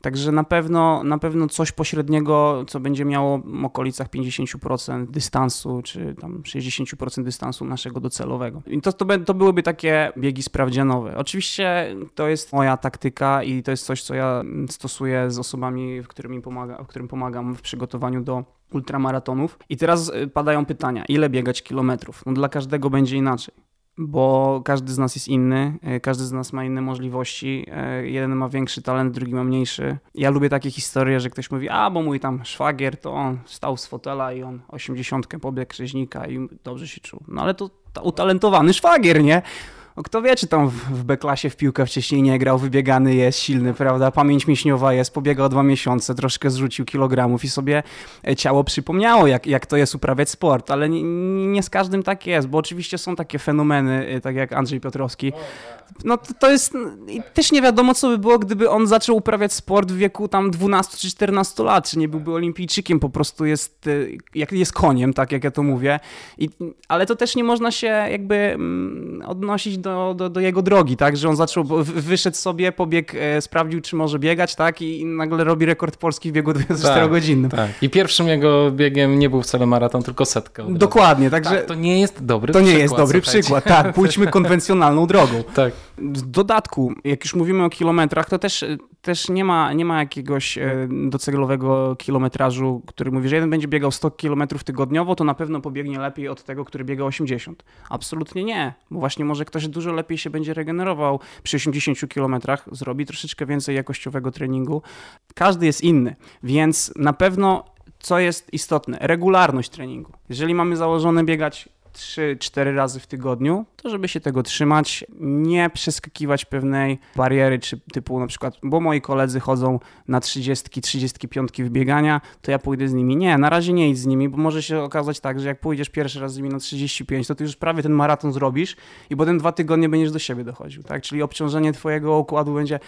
Także na pewno, na pewno coś pośredniego, co będzie miało w okolicach 50% dystansu, czy tam 60% dystansu naszego docelowego. I to, to, to byłyby takie biegi sprawdzianowe. Oczywiście to jest moja taktyka i to jest coś, co ja stosuję z osobami, w którym, pomaga, w którym pomagam w przygotowaniu do ultramaratonów. I teraz y, padają pytania, ile biegać kilometrów? No dla każdego będzie inaczej bo każdy z nas jest inny, e, każdy z nas ma inne możliwości. E, jeden ma większy talent, drugi ma mniejszy. Ja lubię takie historie, że ktoś mówi, a bo mój tam szwagier, to on stał z fotela i on 80 pobiegł rzeźnika i dobrze się czuł. No ale to utalentowany szwagier, nie? No kto wie, czy tam w B-klasie w piłkę wcześniej nie grał, wybiegany jest, silny, prawda? Pamięć mięśniowa jest, pobiegał dwa miesiące, troszkę zrzucił kilogramów i sobie e, ciało przypomniało, jak, jak to jest uprawiać sport, ale nie, nie z każdym tak jest, bo oczywiście są takie fenomeny, e, tak jak Andrzej Piotrowski. No to, to jest, też nie wiadomo, co by było, gdyby on zaczął uprawiać sport w wieku tam 12 czy 14 lat, czy nie byłby olimpijczykiem, po prostu jest, e, jak jest koniem, tak jak ja to mówię. I, ale to też nie można się jakby mm, odnosić do do, do, do, jego drogi, tak, że on zaczął, wyszedł sobie, pobiegł, e, sprawdził, czy może biegać, tak, i, nagle robi rekord Polski w biegu 24-godzinnym. Tak, tak, I pierwszym jego biegiem nie był wcale maraton, tylko setka. Dokładnie, także... Tak, to nie jest dobry to przykład. To nie jest dobry słuchajcie. przykład, tak, pójdźmy konwencjonalną drogą. Tak. W dodatku, jak już mówimy o kilometrach, to też, też nie, ma, nie ma jakiegoś e, docelowego kilometrażu, który mówi, że jeden będzie biegał 100 kilometrów tygodniowo, to na pewno pobiegnie lepiej od tego, który biega 80. Absolutnie nie, bo właśnie może ktoś dużo lepiej się będzie regenerował przy 80 kilometrach, zrobi troszeczkę więcej jakościowego treningu. Każdy jest inny, więc na pewno co jest istotne? Regularność treningu. Jeżeli mamy założone biegać 3-4 razy w tygodniu, to żeby się tego trzymać, nie przeskakiwać pewnej bariery, czy typu na przykład, bo moi koledzy chodzą na 30, 35 wybiegania, to ja pójdę z nimi. Nie, na razie nie idź z nimi, bo może się okazać tak, że jak pójdziesz pierwszy raz z nimi na 35, to ty już prawie ten maraton zrobisz i potem dwa tygodnie będziesz do siebie dochodził, tak? Czyli obciążenie twojego układu będzie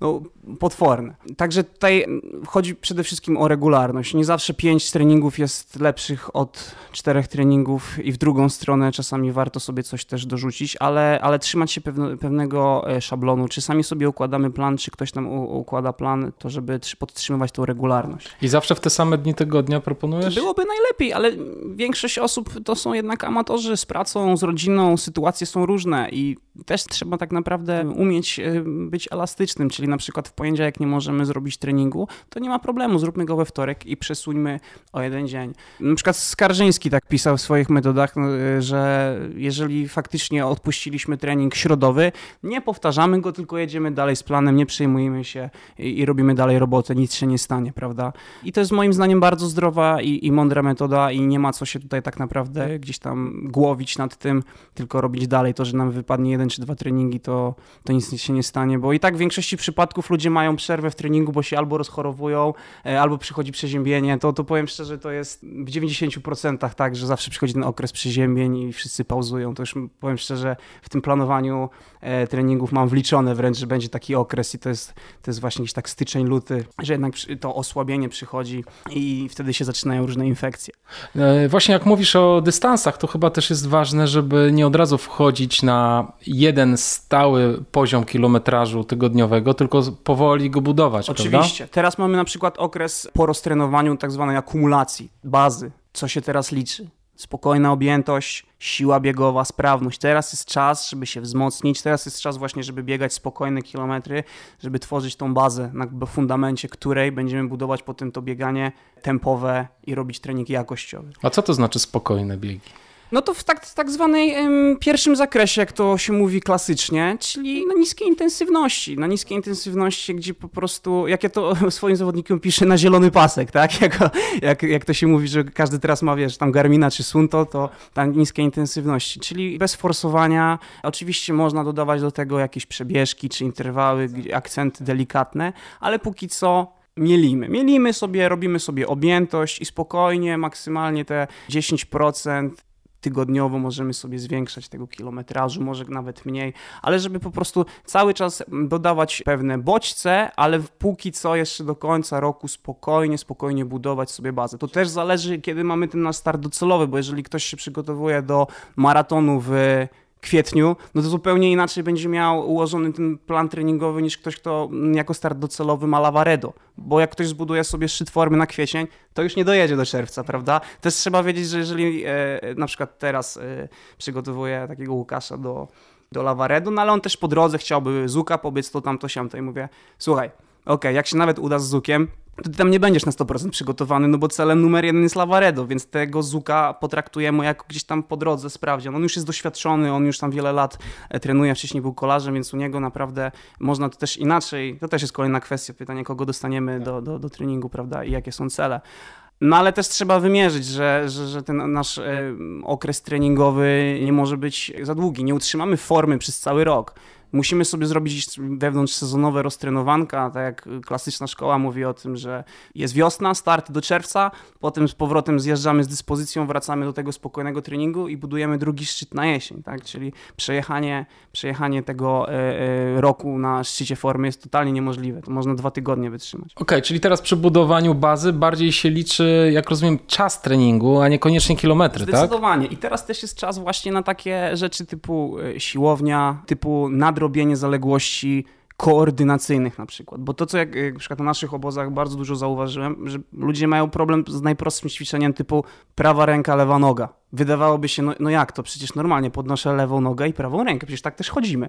no, potworne. Także tutaj chodzi przede wszystkim o regularność. Nie zawsze pięć treningów jest lepszych od czterech treningów i w drugą stronę czasami warto sobie coś też dorzucić, ale, ale trzymać się pewne, pewnego e, szablonu. Czy sami sobie układamy plan, czy ktoś nam układa plan, to żeby podtrzymywać tą regularność. I zawsze w te same dni tygodnia proponujesz? Byłoby najlepiej, ale większość osób to są jednak amatorzy z pracą, z rodziną, sytuacje są różne i też trzeba tak naprawdę umieć e, być elastycznym, czyli na przykład w poniedziałek nie możemy zrobić treningu, to nie ma problemu, zróbmy go we wtorek i przesuńmy o jeden dzień. Na przykład Skarżyński tak pisał w swoich metodach, no, e, że jeżeli faktycznie odpuściliśmy trening środowy, nie powtarzamy go, tylko jedziemy dalej z planem, nie przejmujemy się i, i robimy dalej robotę, nic się nie stanie, prawda? I to jest moim zdaniem bardzo zdrowa i, i mądra metoda i nie ma co się tutaj tak naprawdę gdzieś tam głowić nad tym, tylko robić dalej to, że nam wypadnie jeden czy dwa treningi, to, to nic się nie stanie, bo i tak w większości przypadków ludzie mają przerwę w treningu, bo się albo rozchorowują, e, albo przychodzi przeziębienie, to, to powiem szczerze, to jest w 90% tak, że zawsze przychodzi ten okres przeziębień i wszyscy pauzują, to już powiem szczerze, w tym planowaniu e, treningów mam wliczone wręcz, że będzie taki okres i to jest, to jest właśnie jakiś tak styczeń, luty, że jednak to osłabienie przychodzi i wtedy się zaczynają różne infekcje. E, właśnie jak mówisz o dystansach, to chyba też jest ważne, żeby nie od razu wchodzić na jeden stały poziom kilometrażu tygodniowego, tylko powoli go budować. Oczywiście. Prawda? Teraz mamy na przykład okres po roztrenowaniu tak zwanej akumulacji, bazy, co się teraz liczy. spokojna objętość, siła biegowa, sprawność. Teraz jest czas, żeby się wzmocnić, teraz jest czas właśnie, żeby biegać spokojne kilometry, żeby tworzyć tą bazę, na fundamencie której będziemy budować potem to bieganie tempowe i robić trening jakościowy. A co to znaczy spokojne biegi? No to w tak, tak zwanej em, pierwszym zakresie, jak to się mówi klasycznie, czyli na niskiej intensywności. Na niskiej intensywności, gdzie po prostu, jak ja to swoim zawodnikom piszę, na zielony pasek, tak? Jak, jak, jak to się mówi, że każdy teraz ma, wiesz, tam Garmina czy Sunto, to tam niskiej intensywności, czyli bez forsowania. Oczywiście można dodawać do tego jakieś przebieżki czy interwały, akcenty delikatne, ale póki co mielimy. Mielimy sobie, robimy sobie objętość i spokojnie, maksymalnie te 10% tygodniowo możemy sobie zwiększać tego kilometrażu, może nawet mniej, ale żeby po prostu cały czas dodawać pewne bodźce, ale póki co jeszcze do końca roku spokojnie, spokojnie budować sobie bazę. To też zależy, kiedy mamy ten nasz start docelowy, bo jeżeli ktoś się przygotowuje do maratonu w kwietniu, no to zupełnie inaczej będzie miał ułożony ten plan treningowy niż ktoś, kto jako start docelowy ma Lavaredo. Bo jak ktoś zbuduje sobie szczyt formy na kwiecień, to już nie dojedzie do czerwca, prawda? Też trzeba wiedzieć, że jeżeli e, na przykład teraz e, przygotowuję takiego Łukasza do, do Lavaredo, no ale on też po drodze chciałby Zuka pobiec, to tam, to siam, to mówię, słuchaj, okay, jak się nawet uda z Zukiem, to ty tam nie będziesz na 100% przygotowany, no bo celem numer jeden jest Lavaredo, więc tego Zuka potraktujemy jako gdzieś tam po drodze sprawdzian. On już jest doświadczony, on już tam wiele lat e, trenuje, wcześniej był kolarzem, więc u niego naprawdę można to też inaczej, to też jest kolejna kwestia, pytanie kogo dostaniemy do, do, do treningu, prawda, i jakie są cele. No ale też trzeba wymierzyć, że, że, że ten nasz e, okres treningowy nie może być za długi. Nie utrzymamy formy przez cały rok musimy sobie zrobić wewnątrz sezonowe roztrenowanka, tak jak klasyczna szkoła mówi o tym, że jest wiosna, start do czerwca, potem z powrotem zjeżdżamy z dyspozycją, wracamy do tego spokojnego treningu i budujemy drugi szczyt na jesień, tak? Czyli przejechanie, przejechanie tego e, e, roku na szczycie formy jest totalnie niemożliwe. To można dwa tygodnie wytrzymać. Okej, okay, czyli teraz przy budowaniu bazy bardziej się liczy, jak rozumiem, czas treningu, a niekoniecznie kilometry, tak? Zdecydowanie. I teraz też jest czas właśnie na takie rzeczy typu e, siłownia, typu nad nadrobienie zaległości koordynacyjnych na przykład. Bo to, co jak, na przykład na naszych obozach bardzo dużo zauważyłem, że ludzie mają problem z najprostszym ćwiczeniem typu prawa ręka, lewa noga. Wydawałoby się, no, no jak to? Przecież normalnie podnoszę lewą nogę i prawą rękę, przecież tak też chodzimy.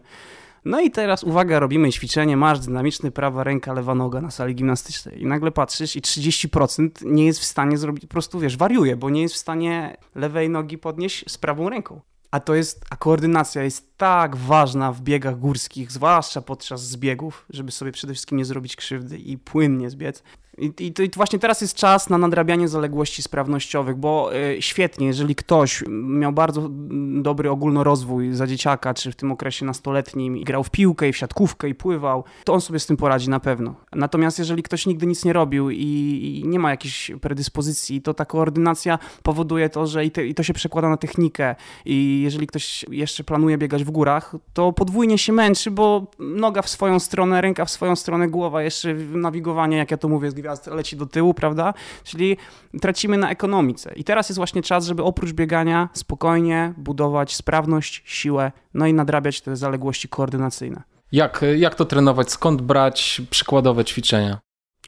No i teraz uwaga, robimy ćwiczenie, marsz dynamiczny, prawa ręka, lewa noga na sali gimnastycznej. I nagle patrzysz i 30% nie jest w stanie zrobić, po prostu wiesz, wariuje, bo nie jest w stanie lewej nogi podnieść z prawą ręką. A to jest, a koordynacja jest tak ważna w biegach górskich, zwłaszcza podczas zbiegów, żeby sobie przede wszystkim nie zrobić krzywdy i płynnie zbiec. I, i, I, właśnie teraz jest czas na nadrabianie zaległości sprawnościowych, bo y, świetnie, jeżeli ktoś miał bardzo dobry ogólnorozwój za dzieciaka, czy w tym okresie nastoletnim i grał w piłkę i w siatkówkę i pływał, to on sobie z tym poradzi na pewno. Natomiast jeżeli ktoś nigdy nic nie robił i, i nie ma jakiejś predyspozycji, to ta koordynacja powoduje to, że te, i to się przekłada na technikę i jeżeli ktoś jeszcze planuje biegać w górach, to podwójnie się męczy, bo noga w swoją stronę, ręka w swoją stronę, głowa jeszcze nawigowanie, jak ja to mówię, z gwiazd leci do tyłu, prawda? Czyli tracimy na ekonomice. I teraz jest właśnie czas, żeby oprócz biegania spokojnie budować sprawność, siłę, no i nadrabiać te zaległości koordynacyjne. Jak, jak to trenować? Skąd brać przykładowe ćwiczenia?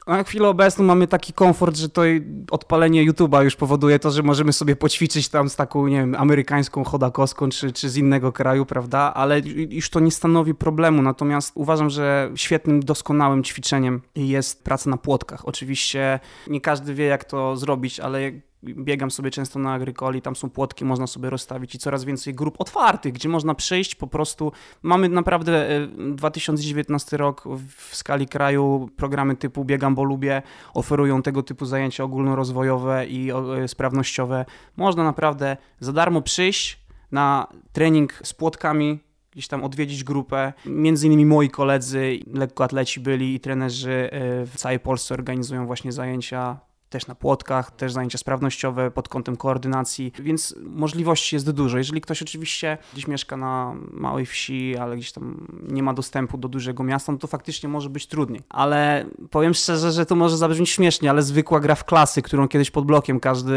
Na chwilę obecną mamy taki komfort, że to odpalenie YouTube'a już powoduje to, że możemy sobie poćwiczyć tam z taką, nie wiem, amerykańską chodakowską czy, czy z innego kraju, prawda? Ale już to nie stanowi problemu. Natomiast uważam, że świetnym, doskonałym ćwiczeniem jest praca na płotkach. Oczywiście nie każdy wie, jak to zrobić, ale biegam sobie często na Agrykoli, tam są płotki, można sobie rozstawić i coraz więcej grup otwartych, gdzie można przyjść po prostu. Mamy naprawdę 2019 e, rok w skali kraju programy typu Biegam, bo lubię, oferują tego typu zajęcia ogólnorozwojowe i e, sprawnościowe. Można naprawdę za darmo przyjść na trening z płotkami, gdzieś tam odwiedzić grupę. Między innymi moi koledzy, lekkoatleci byli i trenerzy e, w całej Polsce organizują właśnie zajęcia też na płotkach, też zajęcia sprawnościowe pod kątem koordynacji, więc możliwości jest dużo. Jeżeli ktoś oczywiście gdzieś mieszka na małej wsi, ale gdzieś tam nie ma dostępu do dużego miasta, no to faktycznie może być trudniej. Ale powiem szczerze, że to może zabrzmieć śmiesznie, ale zwykła gra w klasy, którą kiedyś pod blokiem każdy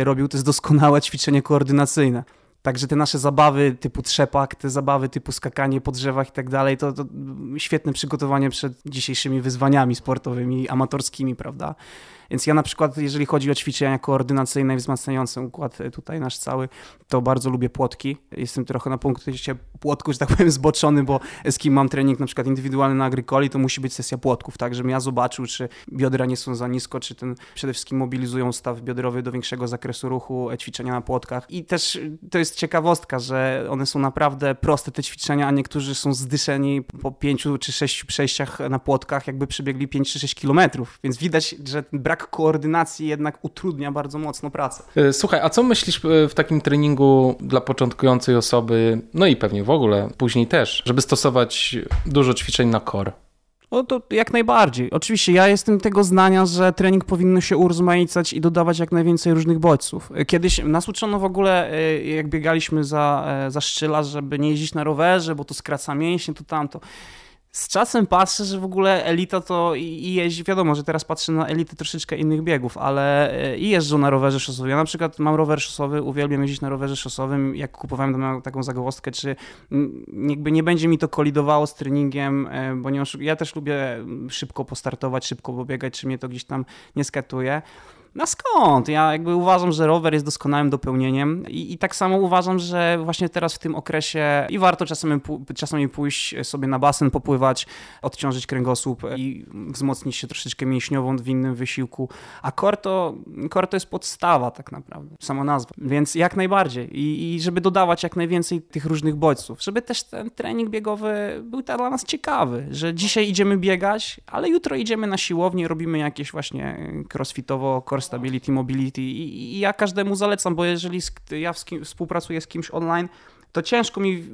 y, robił, to jest doskonałe ćwiczenie koordynacyjne. Także te nasze zabawy typu trzepak, te zabawy typu skakanie po drzewach i tak dalej, to, to świetne przygotowanie przed dzisiejszymi wyzwaniami sportowymi, amatorskimi, prawda? Więc ja na przykład, jeżeli chodzi o ćwiczenia koordynacyjne i wzmacniające układ e, tutaj nasz cały, to bardzo lubię płotki. Jestem trochę na punkcie płotku, że tak powiem, zboczony, bo z kim mam trening na przykład indywidualny na agrykoli, to musi być sesja płotków, tak, żebym ja zobaczył, czy biodra nie są za nisko, czy ten przede wszystkim mobilizują staw biodrowy do większego zakresu ruchu, e, ćwiczenia na płotkach. I też to jest ciekawostka, że one są naprawdę proste te ćwiczenia, a niektórzy są zdyszeni po pięciu czy sześciu przejściach na płotkach, jakby przebiegli 5 czy 6 kilometrów. Więc widać, że brak koordynacji jednak utrudnia bardzo mocno pracę. E, słuchaj, a co myślisz e, w takim treningu dla początkującej osoby, no i pewnie w ogóle później też, żeby stosować dużo ćwiczeń na core? No to jak najbardziej. Oczywiście ja jestem tego zdania, że trening powinno się urozmaicać i dodawać jak najwięcej różnych bodźców. Kiedyś nas uczono w ogóle, e, jak biegaliśmy za, za szczyla, żeby nie jeździć na rowerze, bo to skraca mięśnie, to tamto z czasem patrzę, że w ogóle elita to i jeździ, wiadomo, że teraz patrzę na elity troszeczkę innych biegów, ale e, i jeżdżą na rowerze szosowym. Ja na przykład mam rower szosowy, uwielbiam jeździć na rowerze szosowym. Jak kupowałem, to miałem taką zagwozdkę, czy jakby nie będzie mi to kolidowało z treningiem, e, bo nie ja też lubię szybko postartować, szybko pobiegać, czy mnie to gdzieś tam nie skatuje. No skąd? Ja jakby uważam, że rower jest doskonałym dopełnieniem i, i tak samo uważam, że właśnie teraz w tym okresie i warto czasami, czasami pójść sobie na basen, popływać, odciążyć kręgosłup i wzmocnić się troszeczkę mięśniową w innym wysiłku. A core to, jest podstawa tak naprawdę, sama nazwa. Więc jak najbardziej I, i żeby dodawać jak najwięcej tych różnych bodźców, żeby też ten trening biegowy był dla nas ciekawy, że dzisiaj idziemy biegać, ale jutro idziemy na siłownię, robimy jakieś właśnie crossfitowo, stability, mobility i, i ja każdemu zalecam, bo jeżeli ja współpracuję z kimś online, to ciężko mi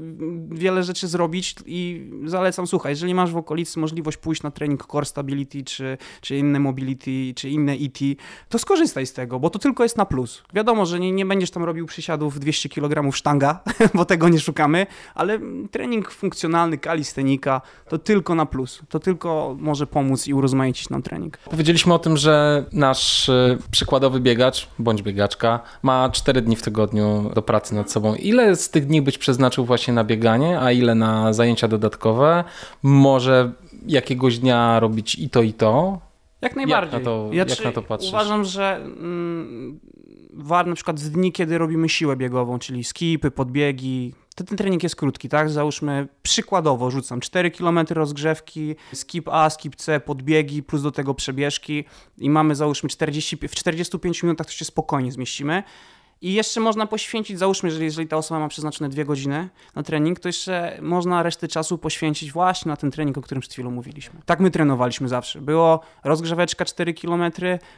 wiele rzeczy zrobić i zalecam, słuchaj, jeżeli masz w okolicy możliwość pójść na trening Core Stability, czy, czy inne Mobility, czy inne ET, to skorzystaj z tego, bo to tylko jest na plus. Wiadomo, że nie, nie będziesz tam robił przysiadów 200 kg sztanga, bo tego nie szukamy, ale trening funkcjonalny, kalistenika, to tylko na plus. To tylko może pomóc i urozmaicić nam trening. Powiedzieliśmy o tym, że nasz y, przykładowy biegacz, bądź biegaczka, ma 4 dni w tygodniu do pracy nad sobą. Ile z tych dni by być przeznaczył właśnie na bieganie, a ile na zajęcia dodatkowe. Może jakiegoś dnia robić i to, i to. Jak najbardziej. Jak na to, ja jak na to patrzysz? Uważam, że mm, war na przykład w dni, kiedy robimy siłę biegową, czyli skipy, podbiegi, to ten trening jest krótki, tak? Załóżmy przykładowo rzucam 4 km rozgrzewki, skip A, skip C, podbiegi, plus do tego przebieżki i mamy załóżmy 40, w 45 minutach to się spokojnie zmieścimy. I jeszcze można poświęcić, załóżmy, że jeżeli ta osoba ma przeznaczone dwie godziny na trening, to jeszcze można resztę czasu poświęcić właśnie na ten trening, o którym przed chwilą mówiliśmy. Tak my trenowaliśmy zawsze. Było rozgrzeweczka 4 km,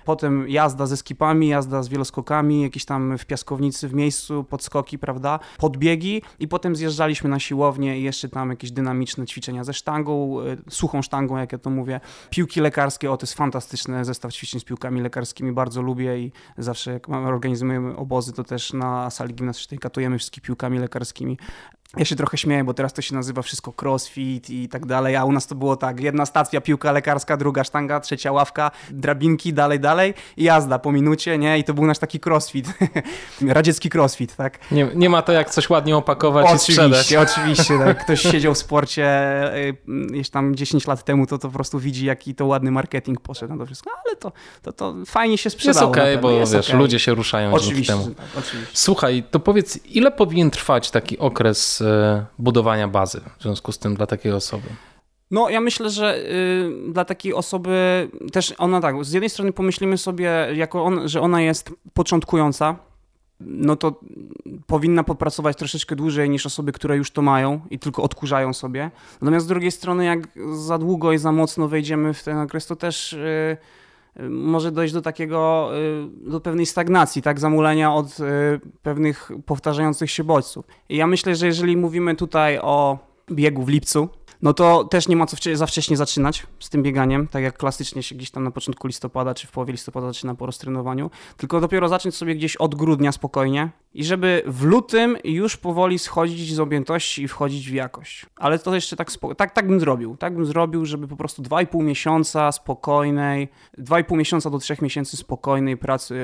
potem jazda ze skipami, jazda z wieloskokami, jakieś tam w piaskownicy w miejscu, podskoki, prawda, podbiegi i potem zjeżdżaliśmy na siłownię i jeszcze tam jakieś dynamiczne ćwiczenia ze sztangą, y, suchą sztangą, jak ja to mówię. Piłki lekarskie, o to jest fantastyczny zestaw ćwiczeń z piłkami lekarskimi, bardzo lubię i zawsze jak organizujemy obozy, to też na sali gimnastycznej katujemy wszystkimi piłkami lekarskimi. Ja się trochę śmieję, bo teraz to się nazywa wszystko crossfit i tak dalej, a u nas to było tak, jedna stacja piłka lekarska, druga sztanga, trzecia ławka, drabinki, dalej, dalej i jazda po minucie, nie? I to był nasz taki crossfit, radziecki crossfit, tak? Nie, nie ma to jak coś ładnie opakować oczywiście, i sprzedać. Oczywiście, oczywiście, tak. Ktoś siedział w sporcie jeszcze tam 10 lat temu, to, to po prostu widzi, jaki to ładny marketing poszedł na to wszystko, no, ale to, to, to fajnie się sprzedało. Jest okej, okay, bo wiesz, okay. ludzie się ruszają oczywiście, dzięki temu. Tak, oczywiście. Słuchaj, to powiedz, ile powinien trwać taki okres budowania bazy w związku z tym dla takiej osoby? No, ja myślę, że y, dla takiej osoby też ona tak, z jednej strony pomyślimy sobie, jako on, że ona jest początkująca, no to powinna popracować troszeczkę dłużej niż osoby, które już to mają i tylko odkurzają sobie. Natomiast z drugiej strony, jak za długo i za mocno wejdziemy w ten okres, to też y, może dojść do takiego, y, do pewnej stagnacji, tak, zamulenia od y, pewnych powtarzających się bodźców. I ja myślę, że jeżeli mówimy tutaj o biegu w lipcu, no to też nie ma co za wcześnie zaczynać z tym bieganiem, tak jak klasycznie się gdzieś tam na początku listopada czy w połowie listopada zaczyna po roztrenowaniu, tylko dopiero zacząć sobie gdzieś od grudnia spokojnie i żeby w lutym już powoli schodzić z objętości i wchodzić w jakość. Ale to jeszcze tak, tak, tak bym zrobił. Tak bym zrobił, żeby po prostu 2,5 miesiąca spokojnej, 2,5 miesiąca do 3 miesięcy spokojnej pracy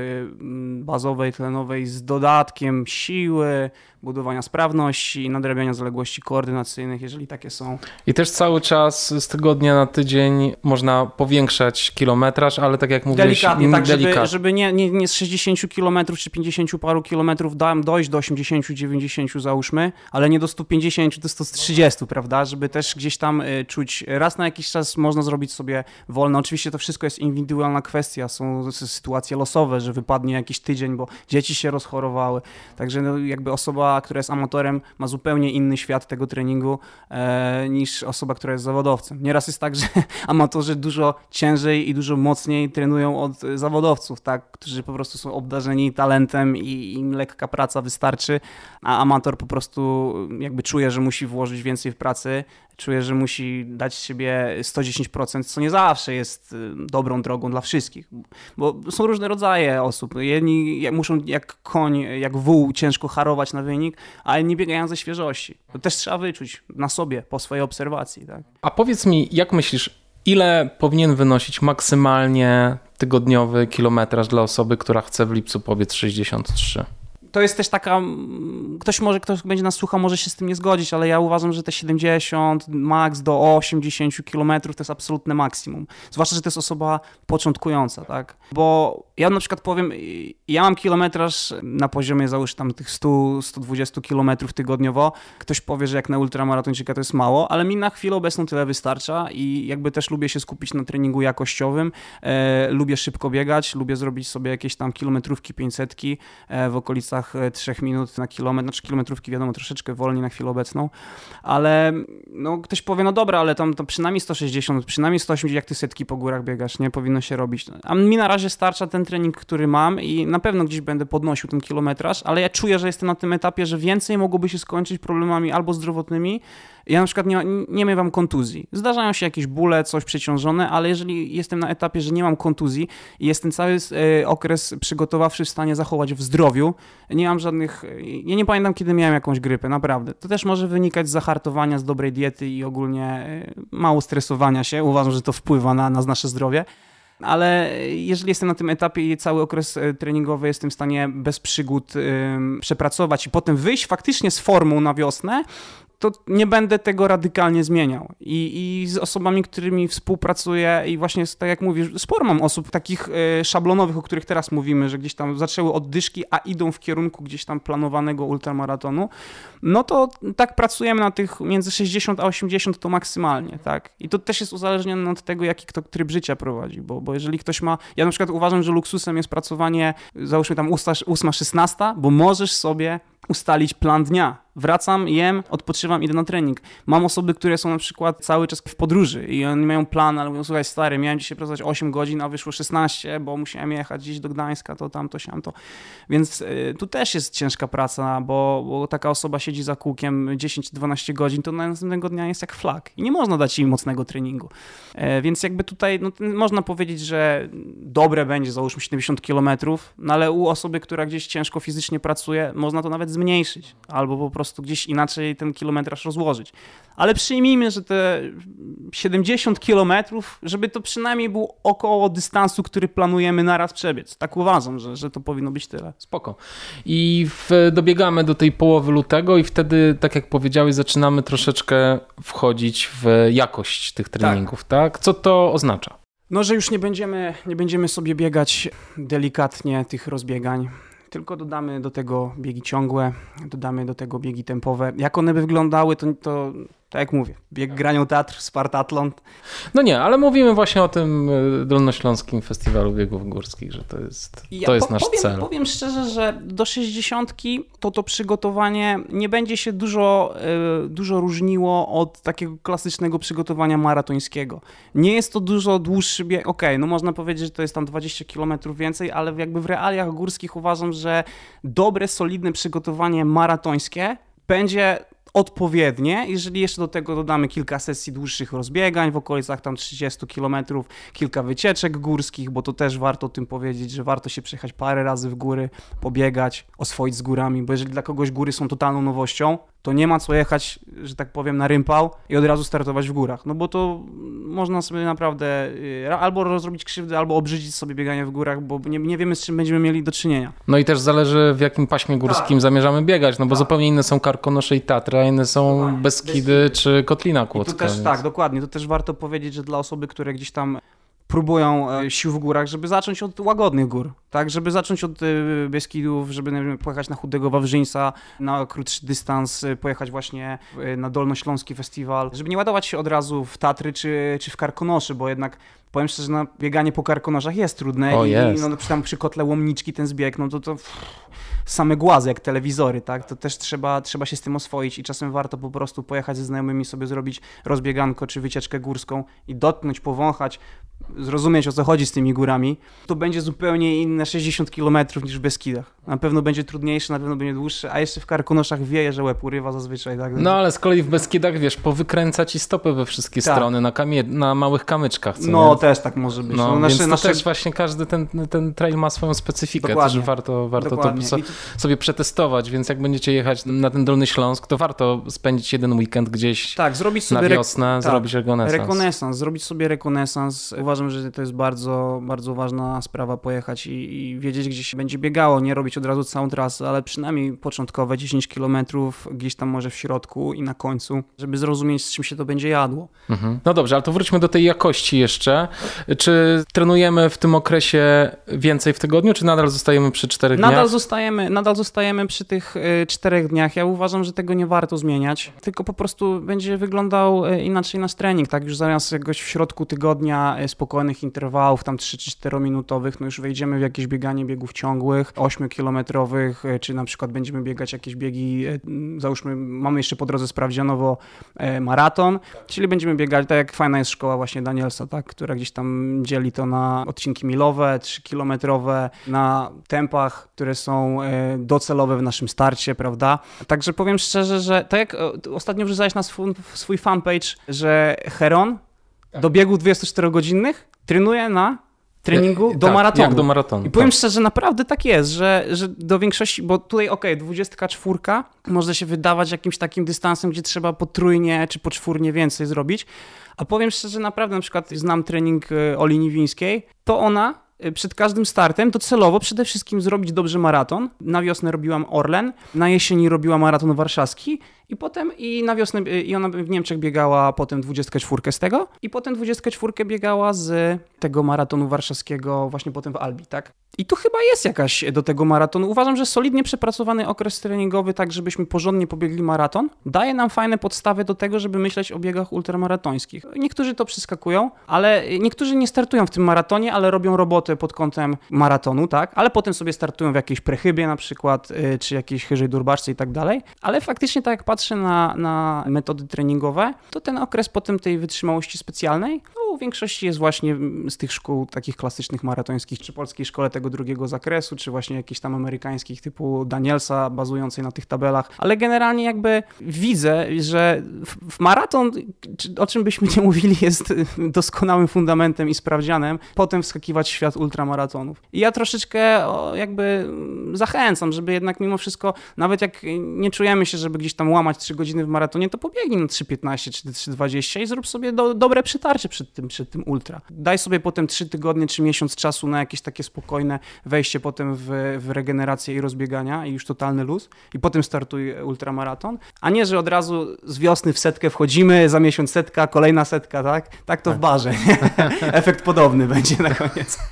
mm, bazowej, tlenowej z dodatkiem siły, budowania sprawności, nadrabiania zaległości koordynacyjnych, jeżeli takie są. I też cały czas z tygodnia na tydzień można powiększać kilometraż, ale tak jak mówiłeś, delikatnie, tak, żeby, żeby nie, nie, nie z 60 km czy 50 paru kilometrów dałem dojść do 80-90 załóżmy, ale nie do 150 do 130, prawda, żeby też gdzieś tam y, czuć, raz na jakiś czas można zrobić sobie wolne. Oczywiście to wszystko jest indywidualna kwestia, są sytuacje losowe, że wypadnie jakiś tydzień, bo dzieci się rozchorowały, także no, jakby osoba która jest amatorem, ma zupełnie inny świat tego treningu e, niż osoba, która jest zawodowcem. Nieraz jest tak, że amatorzy dużo ciężej i dużo mocniej trenują od zawodowców, tak, którzy po prostu są obdarzeni talentem i im lekka praca wystarczy, a amator po prostu jakby czuje, że musi włożyć więcej w pracy, czuje, że musi dać siebie 110%, co nie zawsze jest y, dobrą drogą dla wszystkich, bo są różne rodzaje osób. Jedni muszą jak koń, jak wół ciężko harować na wynik, a inni biegają ze świeżości. To też trzeba wyczuć na sobie, po swojej obserwacji. Tak? A powiedz mi, jak myślisz, ile powinien wynosić maksymalnie tygodniowy kilometraż dla osoby, która chce w lipcu powiedz 63? To jest też taka, ktoś może, ktoś będzie nas słuchał, może się z tym nie zgodzić, ale ja uważam, że te 70, max do 80 km to jest absolutne maksimum. Zwłaszcza, że to jest osoba początkująca, tak? Bo ja na przykład powiem, ja mam kilometraż na poziomie załóż tam tych 100-120 km tygodniowo. Ktoś powie, że jak na ultramaratończyka to jest mało, ale mi na chwilę obecną tyle wystarcza i jakby też lubię się skupić na treningu jakościowym. E, lubię szybko biegać, lubię zrobić sobie jakieś tam kilometrówki, 500 e, w okolicach 3 e, minut na kilometr, znaczy kilometrówki wiadomo troszeczkę wolniej na chwilę obecną, ale no, ktoś powie, no dobra, ale tam to przynajmniej 160, przynajmniej 180, jak ty setki po górach biegasz, nie? Powinno się robić. A mi na razie starcza ten trening, który mam i na pewno gdzieś będę podnosił ten kilometraż, ale ja czuję, że jestem na tym etapie, że więcej mogłoby się skończyć problemami albo zdrowotnymi, ja na przykład nie, nie miewam kontuzji. Zdarzają się jakieś bóle, coś przeciążone, ale jeżeli jestem na etapie, że nie mam kontuzji i jestem cały e, okres przygotowawczy w stanie zachować w zdrowiu, nie mam żadnych... Ja nie pamiętam, kiedy miałem jakąś grypę, naprawdę. To też może wynikać z zahartowania, z dobrej diety i ogólnie e, mało stresowania się. Uważam, że to wpływa na, na nasze zdrowie ale jeżeli jestem na tym etapie i cały okres e, treningowy jestem w stanie bez przygód przepracować i potem wyjść faktycznie z formą na wiosnę, to nie będę tego radykalnie zmieniał. I, I z osobami, którymi współpracuję, i właśnie tak jak mówisz, sporo mam osób takich y, szablonowych, o których teraz mówimy, że gdzieś tam zaczęły oddyszki, a idą w kierunku gdzieś tam planowanego ultramaratonu, no to tak pracujemy na tych między 60 a 80 to maksymalnie, tak. I to też jest uzależnione od tego, jaki kto tryb życia prowadzi, bo, bo jeżeli ktoś ma, ja na przykład uważam, że luksusem jest pracowanie, załóżmy tam 8-16, bo możesz sobie ustalić plan dnia. Wracam, jem, odpoczywam, idę na trening. Mam osoby, które są na przykład cały czas w podróży i oni mają plan, ale mówią, słuchaj stary, miałem dzisiaj pracować 8 godzin, a wyszło 16, bo musiałem jechać gdzieś do Gdańska, to tamto, siamto. Więc y, tu też jest ciężka praca, bo, bo taka osoba siedzi za kółkiem 10-12 godzin, to następnego dnia jest jak flag i nie można dać jej mocnego treningu. E, więc jakby tutaj no, można powiedzieć, że dobre będzie, załóżmy 70 km, no ale u osoby, która gdzieś ciężko fizycznie pracuje, można to nawet zmniejszyć albo po prostu gdzieś inaczej ten kilometraż rozłożyć. Ale przyjmijmy, że te 70 kilometrów, żeby to przynajmniej był około dystansu, który planujemy naraz przebiec. Tak uważam, że, że to powinno być tyle. Spoko. I w, dobiegamy do tej połowy lutego i wtedy, tak jak powiedziałeś, zaczynamy troszeczkę wchodzić w jakość tych treningów, tak? tak? Co to oznacza? No, że już nie będziemy, nie będziemy sobie biegać delikatnie tych rozbiegań tylko dodamy do tego biegi ciągłe, dodamy do tego biegi tempowe. Jak one by wyglądały, to, to tak jak mówię, bieg granią teatr, Spartatlon. No nie, ale mówimy właśnie o tym e, Dolnośląskim Festiwalu Biegów Górskich, że to jest, ja to jest po, nasz powiem, cel. Powiem szczerze, że do 60 to to przygotowanie nie będzie się dużo, e, dużo różniło od takiego klasycznego przygotowania maratońskiego. Nie jest to dużo dłuższy bieg, okej, okay, no można powiedzieć, że to jest tam 20 km więcej, ale jakby w realiach górskich uważam, że dobre, solidne przygotowanie maratońskie będzie odpowiednie. Jeżeli jeszcze do tego dodamy kilka sesji dłuższych rozbiegań w okolicach tam 30 km, kilka wycieczek górskich, bo to też warto o tym powiedzieć, że warto się przejechać parę razy w góry, pobiegać, oswoić z górami, bo jeżeli dla kogoś góry są totalną nowością, to nie ma co jechać, że tak powiem, na rympał i od razu startować w górach. No bo to można sobie naprawdę y, albo rozrobić krzywdę, albo obrzydzić sobie bieganie w górach, bo nie, nie wiemy, z czym będziemy mieli do czynienia. No i też zależy, w jakim paśmie górskim tak. zamierzamy biegać, no bo tak. zupełnie inne są Karkonosze i Tatry, a inne są Beskidy czy Kotlina Kłodzka. Też, więc... Tak, dokładnie. To też warto powiedzieć, że dla osoby, które gdzieś tam próbują e, sił w górach, żeby zacząć od łagodnych gór, tak, żeby zacząć od e, Beskidów, żeby pojechać na Chudego Wawrzyńca, na krótszy dystans, e, pojechać właśnie na Dolnośląski Festiwal, żeby nie ładować się od razu w Tatry czy, czy w Karkonoszy, bo jednak powiem szczerze, że no, bieganie po Karkonoszach jest trudne o, i, jest. no, przy, tam przy kotle Łomniczki ten zbieg, no to to same głazy jak telewizory, tak, to też trzeba, trzeba się z tym oswoić i czasem warto po prostu pojechać ze znajomymi sobie zrobić rozbieganko czy wycieczkę górską i dotknąć, powąchać, zrozumieć o co chodzi z tymi górami, to będzie zupełnie inne 60 km niż w Beskidach. Na pewno będzie trudniejsze, na pewno będzie dłuższe, a jeszcze w Karkonoszach wieje, że łeb urywa zazwyczaj. Tak? No ale z kolei w Beskidach, wiesz, powykręca ci stopy we wszystkie tak. strony na, kamie- na małych kamyczkach. no nie? też tak może być. No, no nasze, więc nasze... też właśnie każdy ten, ten trail ma swoją specyfikę, Dokładnie. też warto, warto to so, sobie przetestować, więc jak będziecie jechać na ten Dolny Śląsk, to warto spędzić jeden weekend gdzieś tak, zrobić sobie na wiosnę, tak, zrobić rekonesans. Rekonesans, zrobić sobie rekonesans. Uważam, że to jest bardzo, bardzo ważna sprawa pojechać i, i wiedzieć, gdzie się będzie biegało, nie robić od razu całą trasę, ale przynajmniej początkowe 10 km gdzieś tam może w środku i na końcu, żeby zrozumieć, z czym się to będzie jadło. Mhm. No dobrze, ale to wróćmy do tej jakości jeszcze. Czy trenujemy w tym okresie więcej w tygodniu, czy nadal zostajemy przy czterech dniach? Nadal zostajemy, nadal zostajemy przy tych y, czterech dniach. Ja uważam, że tego nie warto zmieniać, tylko po prostu będzie wyglądał y, inaczej nasz trening, tak? Już zamiast jakoś w środku tygodnia y, spokojnych interwałów, tam 3-4 minutowych, no już wejdziemy w jakieś bieganie biegów ciągłych, 8-kilometrowych, czy na przykład będziemy biegać jakieś biegi, załóżmy, mamy jeszcze po drodze sprawdzianowo maraton, czyli będziemy biegać, tak jak fajna jest szkoła właśnie Danielsa, tak? która gdzieś tam dzieli to na odcinki milowe, 3-kilometrowe, na tempach, które są e, docelowe w naszym starcie, prawda? Także powiem szczerze, że tak jak e, ostatnio wrzucałeś na swój, swój fanpage, że Heron tak. do biegów 24-godzinnych trenuje na treningu do tak, maratonu. Jak do maratonu. I powiem tak. szczerze, naprawdę tak jest, że, że do większości, bo tutaj okej, okay, 24 może się wydawać jakimś takim dystansem, gdzie trzeba potrójnie czy poczwórnie więcej zrobić, a powiem szczerze, naprawdę na przykład znam trening e, Oli Niwińskiej, to ona e, przed każdym startem docelowo przede wszystkim zrobić dobrze maraton. Na wiosnę robiłam Orlen, na jesieni robiła maraton warszawski i potem i na wiosnę, y, i ona w Niemczech biegała potem 24 z tego i potem 24 biegała z tego maratonu warszawskiego właśnie potem w Albi, tak? I tu chyba jest jakaś do tego maratonu. Uważam, że solidnie przepracowany okres treningowy, tak żebyśmy porządnie pobiegli maraton, daje nam fajne podstawy do tego, żeby myśleć o biegach ultramaratońskich. Niektórzy to przeskakują, ale niektórzy nie startują w tym maratonie, ale robią robotę pod kątem maratonu, tak? Ale potem sobie startują w jakiejś prechybie na przykład, y, czy jakiejś chyżej durbaczce i tak dalej. Ale faktycznie tak jak patrzę patrzę na, na metody treningowe, to ten okres potem tej wytrzymałości specjalnej, no, w większości jest właśnie z tych szkół takich klasycznych maratońskich, czy polskiej szkole tego drugiego zakresu, czy właśnie jakichś tam amerykańskich typu Danielsa, bazującej na tych tabelach, ale generalnie jakby widzę, że w maraton, o czym byśmy nie mówili, jest doskonałym fundamentem i sprawdzianem, potem wskakiwać w świat ultramaratonów. I ja troszeczkę jakby zachęcam, żeby jednak mimo wszystko, nawet jak nie czujemy się, żeby gdzieś tam łamać łamać 3 godziny w maratonie, to pobiegnij na 3.15 czy 3.20 i zrób sobie do, dobre przytarcie przed tym, przed tym ultra. Daj sobie potem 3 tygodnie czy miesiąc czasu na jakieś takie spokojne wejście potem w, w regenerację i rozbiegania i już totalny luz i potem startuj ultramaraton, a nie, że od razu z wiosny w setkę wchodzimy, za miesiąc setka, kolejna setka, tak? Tak to tak. w barze. Efekt podobny będzie na koniec.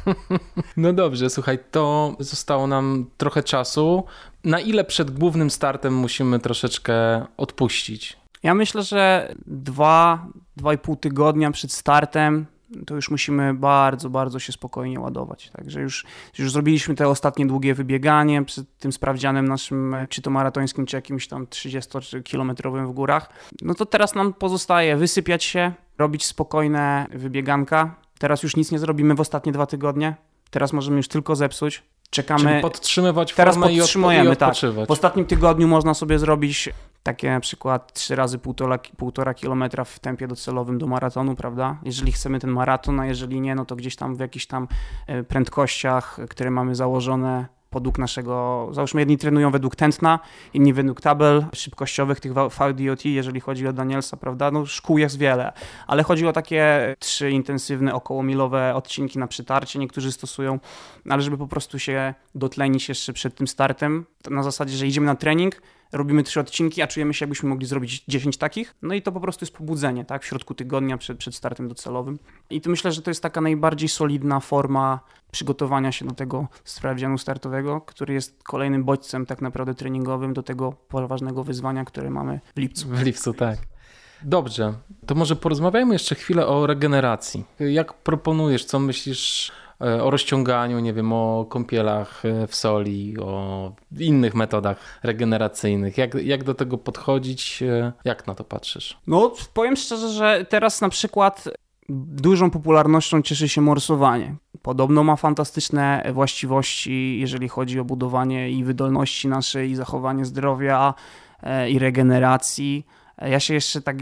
No dobrze, słuchaj, to zostało nam trochę czasu na ile przed głównym startem musimy troszeczkę odpuścić? Ja myślę, że dwa, dwa i pół tygodnia przed startem to już musimy bardzo, bardzo się spokojnie ładować. Także już, już zrobiliśmy te ostatnie długie wybieganie przed tym sprawdzianem naszym, czy to maratońskim, czy jakimś tam 30-kilometrowym w górach. No to teraz nam pozostaje wysypiać się, robić spokojne wybieganka. Teraz już nic nie zrobimy w ostatnie dwa tygodnie. Teraz możemy już tylko zepsuć. Czekamy. Czyli podtrzymywać Teraz podtrzymujemy, i, odpo- i tak. W ostatnim tygodniu można sobie zrobić takie na przykład trzy razy półtora, półtora kilometra w tempie docelowym do maratonu, prawda? Jeżeli chcemy ten maraton, a jeżeli nie, no to gdzieś tam w jakichś tam e, prędkościach, które mamy założone podług naszego, załóżmy jedni trenują według tętna, inni według tabel szybkościowych, tych VDOT, jeżeli chodzi o Danielsa, prawda, no szkół jest wiele, ale chodzi o takie trzy intensywne, okołomilowe odcinki na przytarcie, niektórzy stosują, ale żeby po prostu się dotlenić jeszcze przed tym startem, na zasadzie, że idziemy na trening, robimy trzy odcinki, a czujemy się, jakbyśmy mogli zrobić 10 takich. No i to po prostu jest pobudzenie, tak, w środku tygodnia przed, przed startem docelowym. I to myślę, że to jest taka najbardziej solidna forma przygotowania się do tego sprawdzianu startowego, który jest kolejnym bodźcem tak naprawdę treningowym do tego poważnego wyzwania, które mamy w lipcu. W lipcu, tak. Dobrze, to może porozmawiajmy jeszcze chwilę o regeneracji. Jak proponujesz, co myślisz o rozciąganiu, nie wiem, o kąpielach e, w soli, o innych metodach regeneracyjnych. Jak, jak do tego podchodzić? E, jak na to patrzysz? No, powiem szczerze, że teraz na przykład dużą popularnością cieszy się morsowanie. Podobno ma fantastyczne właściwości, jeżeli chodzi o budowanie i wydolności naszej, i zachowanie zdrowia, i regeneracji. Ja się jeszcze tak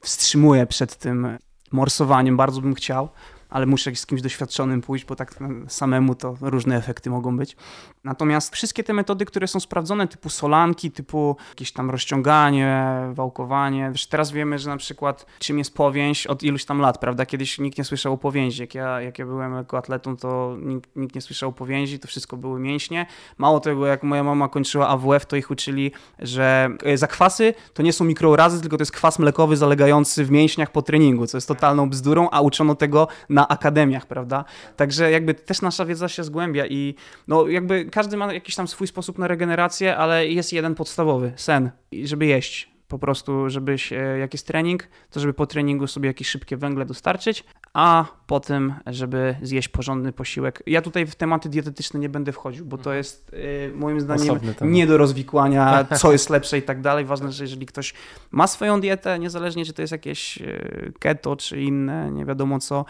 wstrzymuję przed tym morsowaniem, bardzo bym chciał ale muszę z kimś doświadczonym pójść, bo tak samemu to różne efekty mogą być. Natomiast wszystkie te metody, które są sprawdzone, typu solanki, typu jakieś tam rozciąganie, wałkowanie, wiesz, teraz wiemy, że na przykład czym jest powięź od iluś tam lat, prawda? Kiedyś nikt nie słyszał o powięzi. Jak ja, jak ja byłem jako atletą, to nikt, nikt nie słyszał o powięzi, to wszystko były mięśnie. Mało tego, jak moja mama kończyła AWF, to ich uczyli, że e, zakwasy to nie są mikrourazy, tylko to jest kwas mlekowy zalegający w mięśniach po treningu, co jest totalną bzdurą, a uczono tego na akademiach, prawda? Także jakby też nasza wiedza się zgłębia i no jakby każdy ma jakiś tam swój sposób na regenerację, ale jest jeden podstawowy, sen, żeby jeść po prostu, żebyś, jak jest trening, to żeby po treningu sobie jakieś szybkie węgle dostarczyć, a potem, żeby zjeść porządny posiłek. Ja tutaj w tematy dietetyczne nie będę wchodził, bo to mhm. jest y, moim zdaniem nie do rozwikłania, co jest lepsze i tak dalej. Ważne, że jeżeli ktoś ma swoją dietę, niezależnie czy to jest jakieś y, keto, czy inne, nie wiadomo co,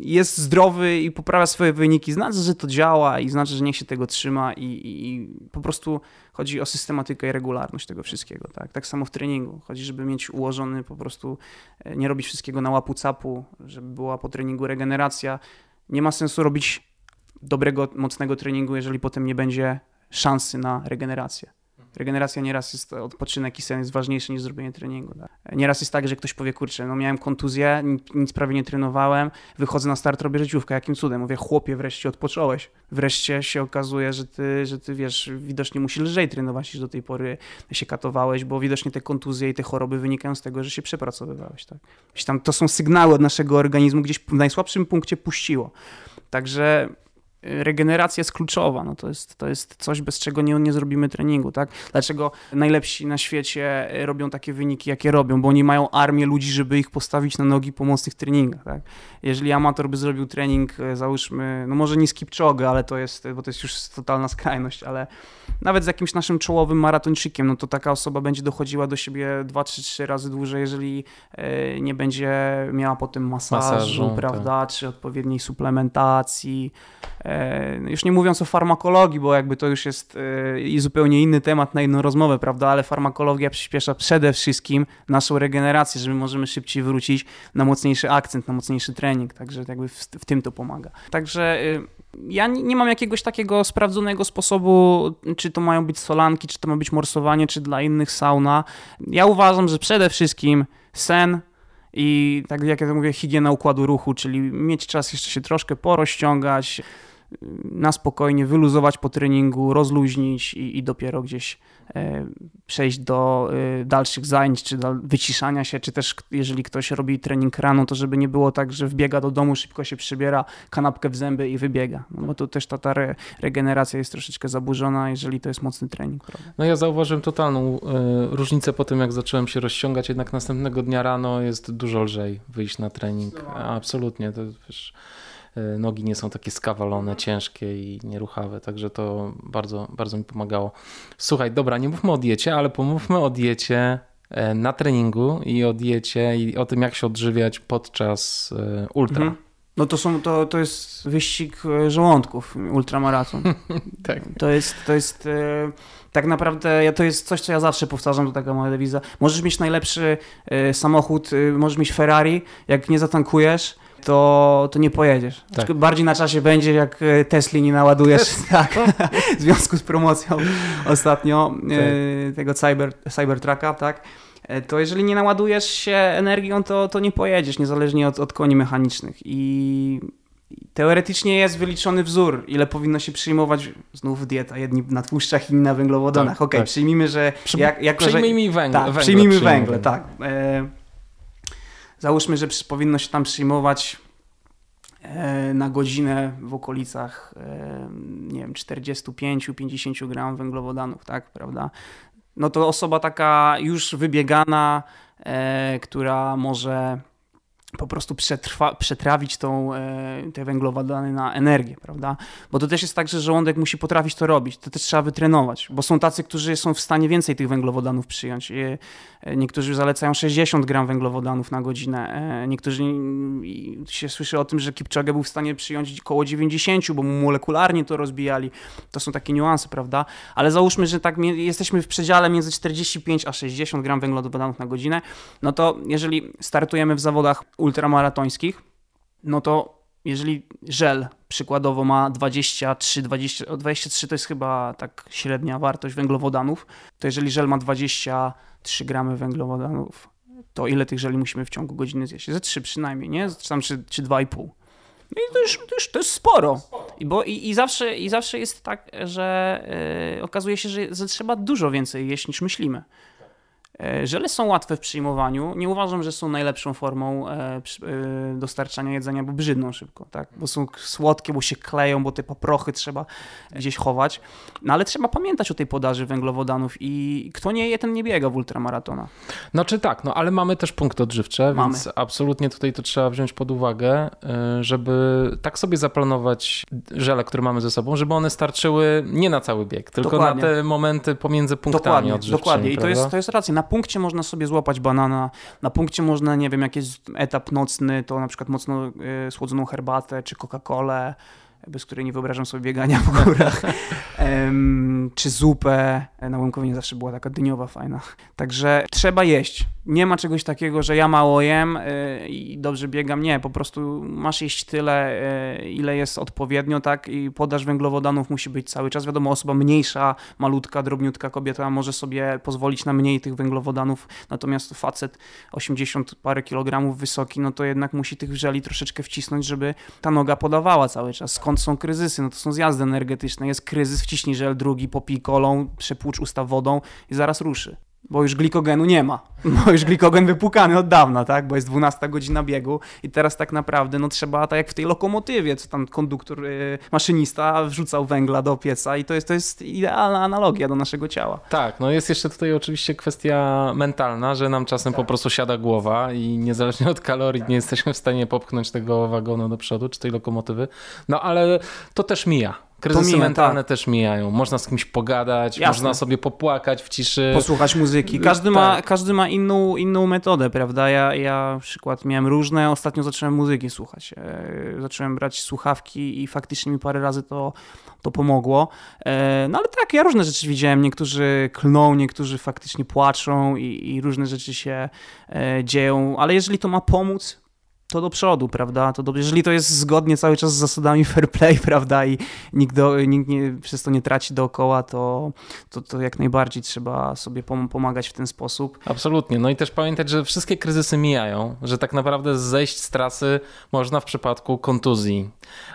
jest zdrowy i poprawia swoje wyniki, znaczy, że to działa i znaczy, że niech się tego trzyma i, i, i po prostu chodzi o systematykę i regularność tego wszystkiego. Tak? tak samo w treningu. Chodzi, żeby mieć ułożony po prostu, e, nie robić wszystkiego na łapu capu, żeby była po treningu regeneracja. Nie ma sensu robić dobrego, mocnego treningu, jeżeli potem nie będzie szansy na regenerację. Regeneracja nieraz jest, odpoczynek i sen jest ważniejszy niż zrobienie treningu. Tak? Nieraz jest tak, że ktoś powie, kurczę, no miałem kontuzję, nic prawie nie trenowałem, wychodzę na start, robię życiówkę, jakim cudem? Mówię, chłopie, wreszcie odpocząłeś. Wreszcie się okazuje, że ty, że ty wiesz, widocznie musisz lżej trenować niż do tej pory się katowałeś, bo widocznie te kontuzje i te choroby wynikają z tego, że się przepracowywałeś. Tak? Tam, to są sygnały od naszego organizmu, gdzieś w najsłabszym punkcie puściło. Także regeneracja jest kluczowa. No to, jest, to jest coś, bez czego nie, nie zrobimy treningu. Tak? Dlaczego najlepsi na świecie robią takie wyniki, jakie robią? Bo oni mają armię ludzi, żeby ich postawić na nogi po mocnych treningach. Tak? Jeżeli amator by zrobił trening, e, załóżmy, no może nie z ale to jest, bo to jest już totalna skrajność, ale nawet z jakimś naszym czołowym maratończykiem, no to taka osoba będzie dochodziła do siebie 2 3 razy dłużej, jeżeli e, nie będzie miała potem masażu, masażu prawda, tak. czy odpowiedniej suplementacji. E, już nie mówiąc o farmakologii, bo jakby to już jest i zupełnie inny temat na inną rozmowę, prawda, ale farmakologia przyspiesza przede wszystkim naszą regenerację, żeby możemy szybciej wrócić na mocniejszy akcent, na mocniejszy trening, także jakby w, w tym to pomaga. Także y, ja nie mam jakiegoś takiego sprawdzonego sposobu, czy to mają być solanki, czy to ma być morsowanie, czy dla innych sauna. Ja uważam, że przede wszystkim sen i tak jak ja mówię, higiena układu ruchu, czyli mieć czas jeszcze się troszkę porozciągać, na spokojnie wyluzować po treningu, rozluźnić i, i dopiero gdzieś e, przejść do e, dalszych zajęć, czy do wyciszania się, czy też jeżeli ktoś robi trening rano, to żeby nie było tak, że wbiega do domu, szybko się przybiera, kanapkę w zęby i wybiega. No bo tu też ta, ta re, regeneracja jest troszeczkę zaburzona, jeżeli to jest mocny trening. Prawda? No ja zauważyłem totalną y, różnicę po tym, jak zacząłem się rozciągać, jednak następnego dnia rano jest dużo lżej wyjść na trening. Absolutnie, to wiesz E, nogi nie są takie skawalone, ciężkie i nieruchawe, także to bardzo, bardzo mi pomagało. Słuchaj, dobra, nie mówmy o diecie, ale pomówmy o diecie e, na treningu i o diecie i o tym, jak się odżywiać podczas e, ultra. Mhm. No to, są, to, to jest wyścig e, żołądków, ultramaraton. tak. To jest, to jest e, tak naprawdę, to jest coś, co ja zawsze powtarzam, to taka moja dewiza. Możesz mieć najlepszy e, samochód, możesz mieć Ferrari, jak nie zatankujesz, to, to nie pojedziesz. Tak. Bardziej na czasie będzie, jak Tesli nie naładujesz. tak, w związku z promocją ostatnio tak. tego cyber, Cybertrucka, tak E, to jeżeli nie naładujesz się energią, to, to nie pojedziesz, niezależnie od, od koni mechanicznych. I teoretycznie jest wyliczony wzór, ile powinno się przyjmować, znów dieta, jedni na tłuszczach, inni na węglowodanach. Tak, Okej, okay, tak. przyjmijmy, że... Jak, jako, przyjmijmy że, węgle. Tak, przyjmijmy węgle, tak. E, załóżmy, że powinno się tam przyjmować e, na godzinę w okolicach, e, nie wiem, 45-50 gram węglowodanów, tak, prawda? no to osoba taka już wybiegana, e, która może po prostu przetrwa, przetrawić tą, e, te węglowodany na energię, prawda? Bo to też jest tak, że żołądek musi potrafić to robić, to też trzeba wytrenować, bo są tacy, którzy są w stanie więcej tych węglowodanów przyjąć. E, niektórzy zalecają 60 gram węglowodanów na godzinę, e, niektórzy się słyszy o tym, że Kipchoge był w stanie przyjąć około 90, bo mu molekularnie to rozbijali. To są takie niuanse, prawda? Ale załóżmy, że tak jesteśmy w przedziale między 45 a 60 gram węglowodanów na godzinę, no to jeżeli startujemy w zawodach ultramaratońskich, no to jeżeli żel przykładowo ma 23, 20, 23 to jest chyba tak średnia wartość węglowodanów, to jeżeli żel ma 23 gramy węglowodanów, to ile tych żeli musimy w ciągu godziny zjeść? Ze 3 przynajmniej, nie? Tam czy, czy 2,5. No i to już, to już to jest sporo. I, bo, i, i, zawsze, I zawsze jest tak, że yy, okazuje się, że, że trzeba dużo więcej jeść niż myślimy. E, żele są łatwe w przyjmowaniu. Nie uważam, że są najlepszą formą e, e, dostarczania jedzenia, bo brzydną szybko, tak? Bo są słodkie, bo się kleją, bo te paprochy trzeba gdzieś chować. No ale trzeba pamiętać o tej podaży węglowodanów i kto nie je, ten nie biega w ultramaratona. Znaczy tak, no ale mamy też punkty odżywcze, mamy. więc absolutnie tutaj to trzeba wziąć pod uwagę, żeby tak sobie zaplanować żele, które mamy ze sobą, żeby one starczyły nie na cały bieg, tylko dokładnie. na te momenty pomiędzy punktami dokładnie, odżywczymi. Dokładnie, i to jest, to jest racja. Na punkcie można sobie złapać banana, na punkcie można, nie wiem, jakiś etap nocny, to na przykład mocno y, słodzoną herbatę czy Coca-Colę, bez której nie wyobrażam sobie biegania w górach, um, czy zupę. Na Łękowinie zawsze była taka dyniowa fajna. Także trzeba jeść. Nie ma czegoś takiego, że ja mało jem yy, i dobrze biegam. Nie, po prostu masz jeść tyle, yy, ile jest odpowiednio, tak? I podaż węglowodanów musi być cały czas. Wiadomo, osoba mniejsza, malutka, drobniutka kobieta może sobie pozwolić na mniej tych węglowodanów, natomiast facet 80 parę kilogramów wysoki, no to jednak musi tych żeli troszeczkę wcisnąć, żeby ta noga podawała cały czas. Skąd są kryzysy? No to są zjazdy energetyczne. Jest kryzys, wciśnij żel drugi, popij kolą, przepłucz usta wodą i zaraz ruszy bo już glikogenu nie ma. Bo już glikogen wypłukany od dawna, tak? Bo jest 12 godzina biegu i teraz tak naprawdę no trzeba, tak jak w tej lokomotywie, co tam konduktor, yy, maszynista wrzucał węgla do pieca i to jest, to jest idealna analogia do naszego ciała. Tak, no jest jeszcze tutaj oczywiście kwestia mentalna, że nam czasem tak. po prostu siada głowa i niezależnie od kalorii nie jesteśmy w stanie popchnąć tego wagonu do przodu, czy tej lokomotywy, no ale to też mija. Kryzysy mija, mentalne tak. też mijają. Można z kimś pogadać, Jasne. można sobie popłakać w ciszy. Posłuchać muzyki. Każdy, tak. ma, każdy ma inną, inną metodę, prawda? Ja, ja przykład miałem różne. Ostatnio zacząłem muzyki słuchać. E, zacząłem brać słuchawki i faktycznie mi parę razy to, to pomogło. E, no ale tak, ja różne rzeczy widziałem. Niektórzy klną, niektórzy faktycznie płaczą i, i różne rzeczy się e, dzieją. Ale jeżeli to ma pomóc, to do przodu, prawda? To do, jeżeli to jest zgodnie cały czas z zasadami fair play, prawda, i nikt, do, nikt nie, przez to nie traci dookoła, to, to, to jak najbardziej trzeba sobie pomagać w ten sposób. Absolutnie. No i też pamiętać, że wszystkie kryzysy mijają, że tak naprawdę zejść z trasy można w przypadku kontuzji.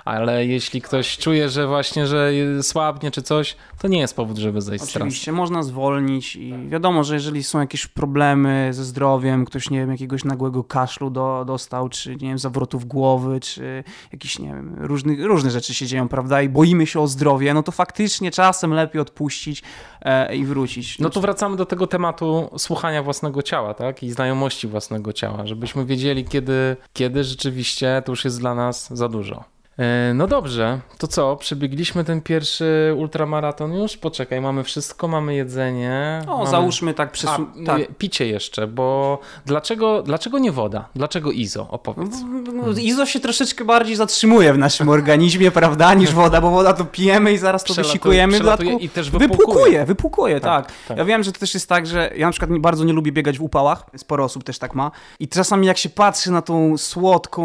Ale jeśli ktoś czuje, że właśnie, że słabnie czy coś, to nie jest powód, żeby zejść Oczywiście, z trasy. Oczywiście, można zwolnić i wiadomo, że jeżeli są jakieś problemy ze zdrowiem, ktoś, nie wiem, jakiegoś nagłego kaszlu do, dostał, czy nie wiem, zawrotów głowy, czy jakieś, nie wiem, różnych, różne rzeczy się dzieją, prawda, i boimy się o zdrowie, no to faktycznie czasem lepiej odpuścić e, i wrócić. No to wracamy do tego tematu słuchania własnego ciała, tak, i znajomości własnego ciała, żebyśmy wiedzieli, kiedy, kiedy rzeczywiście to już jest dla nas za dużo. E, no dobrze, to co? Przebiegliśmy ten pierwszy ultramaraton już? Poczekaj, mamy wszystko, mamy jedzenie. O, mamy... załóżmy tak przesu... A, tak. Picie jeszcze, bo dlaczego, dlaczego nie woda? Dlaczego izo? Opowiedz. No, izo się troszeczkę bardziej zatrzymuje w naszym organizmie, prawda, niż woda, bo woda to pijemy i zaraz to wysikujemy. I też wypłukuje. Wypłukuje, wypłukuje tak, tak, tak. Ja wiem, że to też jest tak, że ja na przykład bardzo nie lubię biegać w upałach, sporo osób też tak ma i czasami jak się patrzy na tą słodką,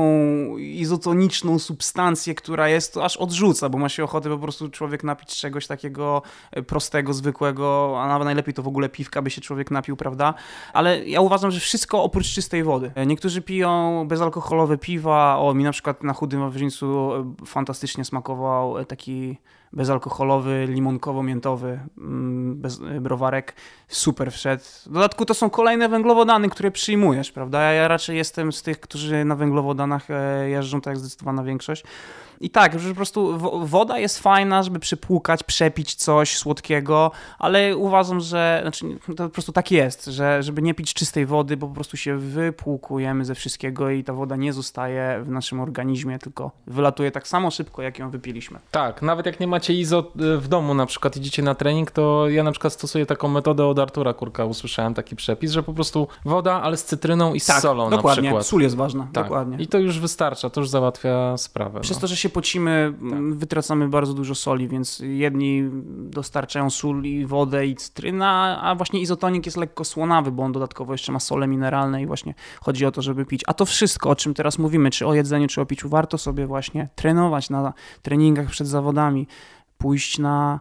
izotoniczną substancję, która jest, to aż odrzuca, bo ma się ochotę po prostu człowiek napić czegoś takiego e, prostego, zwykłego, a nawet najlepiej to w ogóle piwka by się człowiek napił, prawda? Ale ja uważam, że wszystko oprócz czystej wody. E, Niektórzy piją bezalkoholowe piwa, o mi na przykład na chudym wawrzyńcu e, fantastycznie smakował taki bezalkoholowy, limonkowo-miętowy mm, bez, browarek. Super wszedł. W dodatku to są kolejne węglowodany, które przyjmujesz, prawda? Ja, ja raczej jestem z tych, którzy na węglowodanach e, jeżdżą, tak jak zdecydowana większość. I tak, że po prostu woda jest fajna, żeby przypłukać, przepić coś słodkiego, ale uważam, że znaczy, to po prostu tak jest, że żeby nie pić czystej wody, bo po prostu się wypłukujemy ze wszystkiego i ta woda nie zostaje w naszym organizmie, tylko wylatuje tak samo szybko, jak ją wypiliśmy. Tak, nawet jak nie macie izo y, w domu, na przykład idziecie na trening, to ja na przykład stosuję taką metodę od Artura Kurka, usłyszałem taki przepis, że po prostu woda, ale z cytryną i z tak, solą dokładnie. na przykład. Sól jest ważna, tak. dokładnie. I to już wystarcza, to już załatwia sprawę. Przez no. to, że się pocimy, tak. wytracamy bardzo dużo soli, więc jedni dostarczają sól i wodę i cytryna, a właśnie izotonik jest lekko słonawy, bo on dodatkowo jeszcze ma sole mineralne i właśnie chodzi o to, żeby pić. A to wszystko, o czym teraz mówimy, czy o jedzeniu, czy o piciu, warto sobie właśnie trenować na treningach przed zawodami, pójść na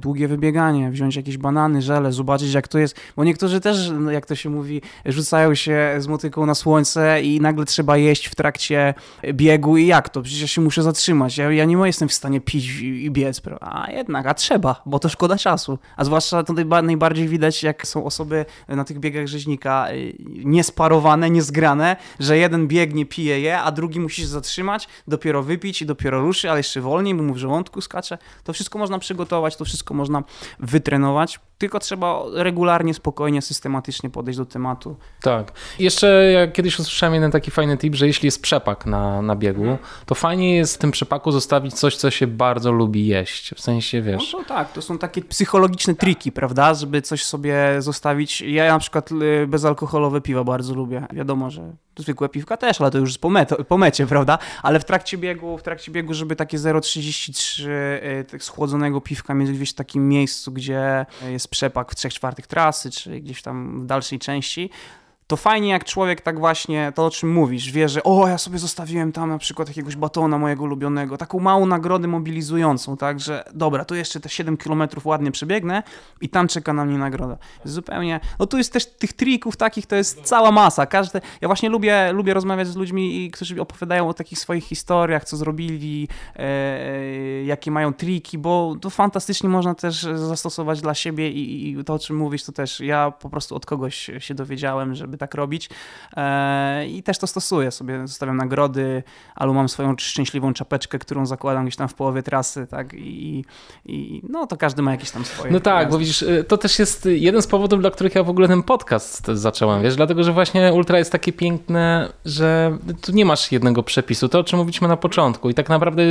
długie wybieganie, wziąć jakieś banany, żele, zobaczyć jak to jest, bo niektórzy też, no, jak to się mówi, rzucają się z motyką na słońce i nagle trzeba jeść w trakcie biegu. I jak to? Przecież ja się muszę zatrzymać, ja, ja nie jestem w stanie pić i, i biec, a jednak, a trzeba, bo to szkoda czasu, a zwłaszcza to najbardziej widać, jak są osoby na tych biegach rzeźnika y, niesparowane, niezgrane, że jeden biegnie, pije je, a drugi musi się zatrzymać, dopiero wypić i dopiero ruszy, ale jeszcze wolniej, bo mu w żołądku skacze, to wszystko można przygotować to wszystko można wytrenować, tylko trzeba regularnie, spokojnie, systematycznie podejść do tematu. Tak. Jeszcze ja kiedyś usłyszałem jeden taki fajny tip, że jeśli jest przepak na, na biegu, to fajnie jest w tym przepaku zostawić coś, co się bardzo lubi jeść. W sensie, wiesz... No to tak, to są takie psychologiczne triki, prawda, żeby coś sobie zostawić. Ja na przykład y, bezalkoholowe piwa bardzo lubię. Wiadomo, że zwykłe piwka też, ale to już po, meto, po mecie, prawda? Ale w trakcie biegu, w trakcie biegu, żeby takie 0,33 y, schłodzonego piwka mieć gdzieś w takim miejscu, gdzie jest przepak w 3 czwartych trasy, czy gdzieś tam w dalszej części, to fajnie jak człowiek tak właśnie, to o czym mówisz, wie, że o, ja sobie zostawiłem tam na przykład jakiegoś batona mojego ulubionego, taką małą nagrodę mobilizującą, tak, że dobra, tu jeszcze te 7 kilometrów ładnie przebiegnę i tam czeka na mnie nagroda. Zupełnie, no tu jest też tych trików takich, to jest cała masa, każde, ja właśnie lubię, lubię rozmawiać z ludźmi, którzy opowiadają o takich swoich historiach, co zrobili, e, jakie mają triki, bo to fantastycznie można też zastosować dla siebie i, i to, o czym mówisz, to też ja po prostu od kogoś się dowiedziałem, żeby tak robić. E, I też to stosuję sobie, zostawiam nagrody, albo mam swoją szczęśliwą czapeczkę, którą zakładam gdzieś tam w połowie trasy, tak? I, i no to każdy ma jakieś tam swoje. No tak, bo widzisz, y, to też jest jeden z powodów, dla których ja w ogóle ten podcast zacząłem, wiesz, dlatego, że właśnie Ultra jest takie piękne, że tu nie masz jednego przepisu, to o czym mówiliśmy na początku i tak naprawdę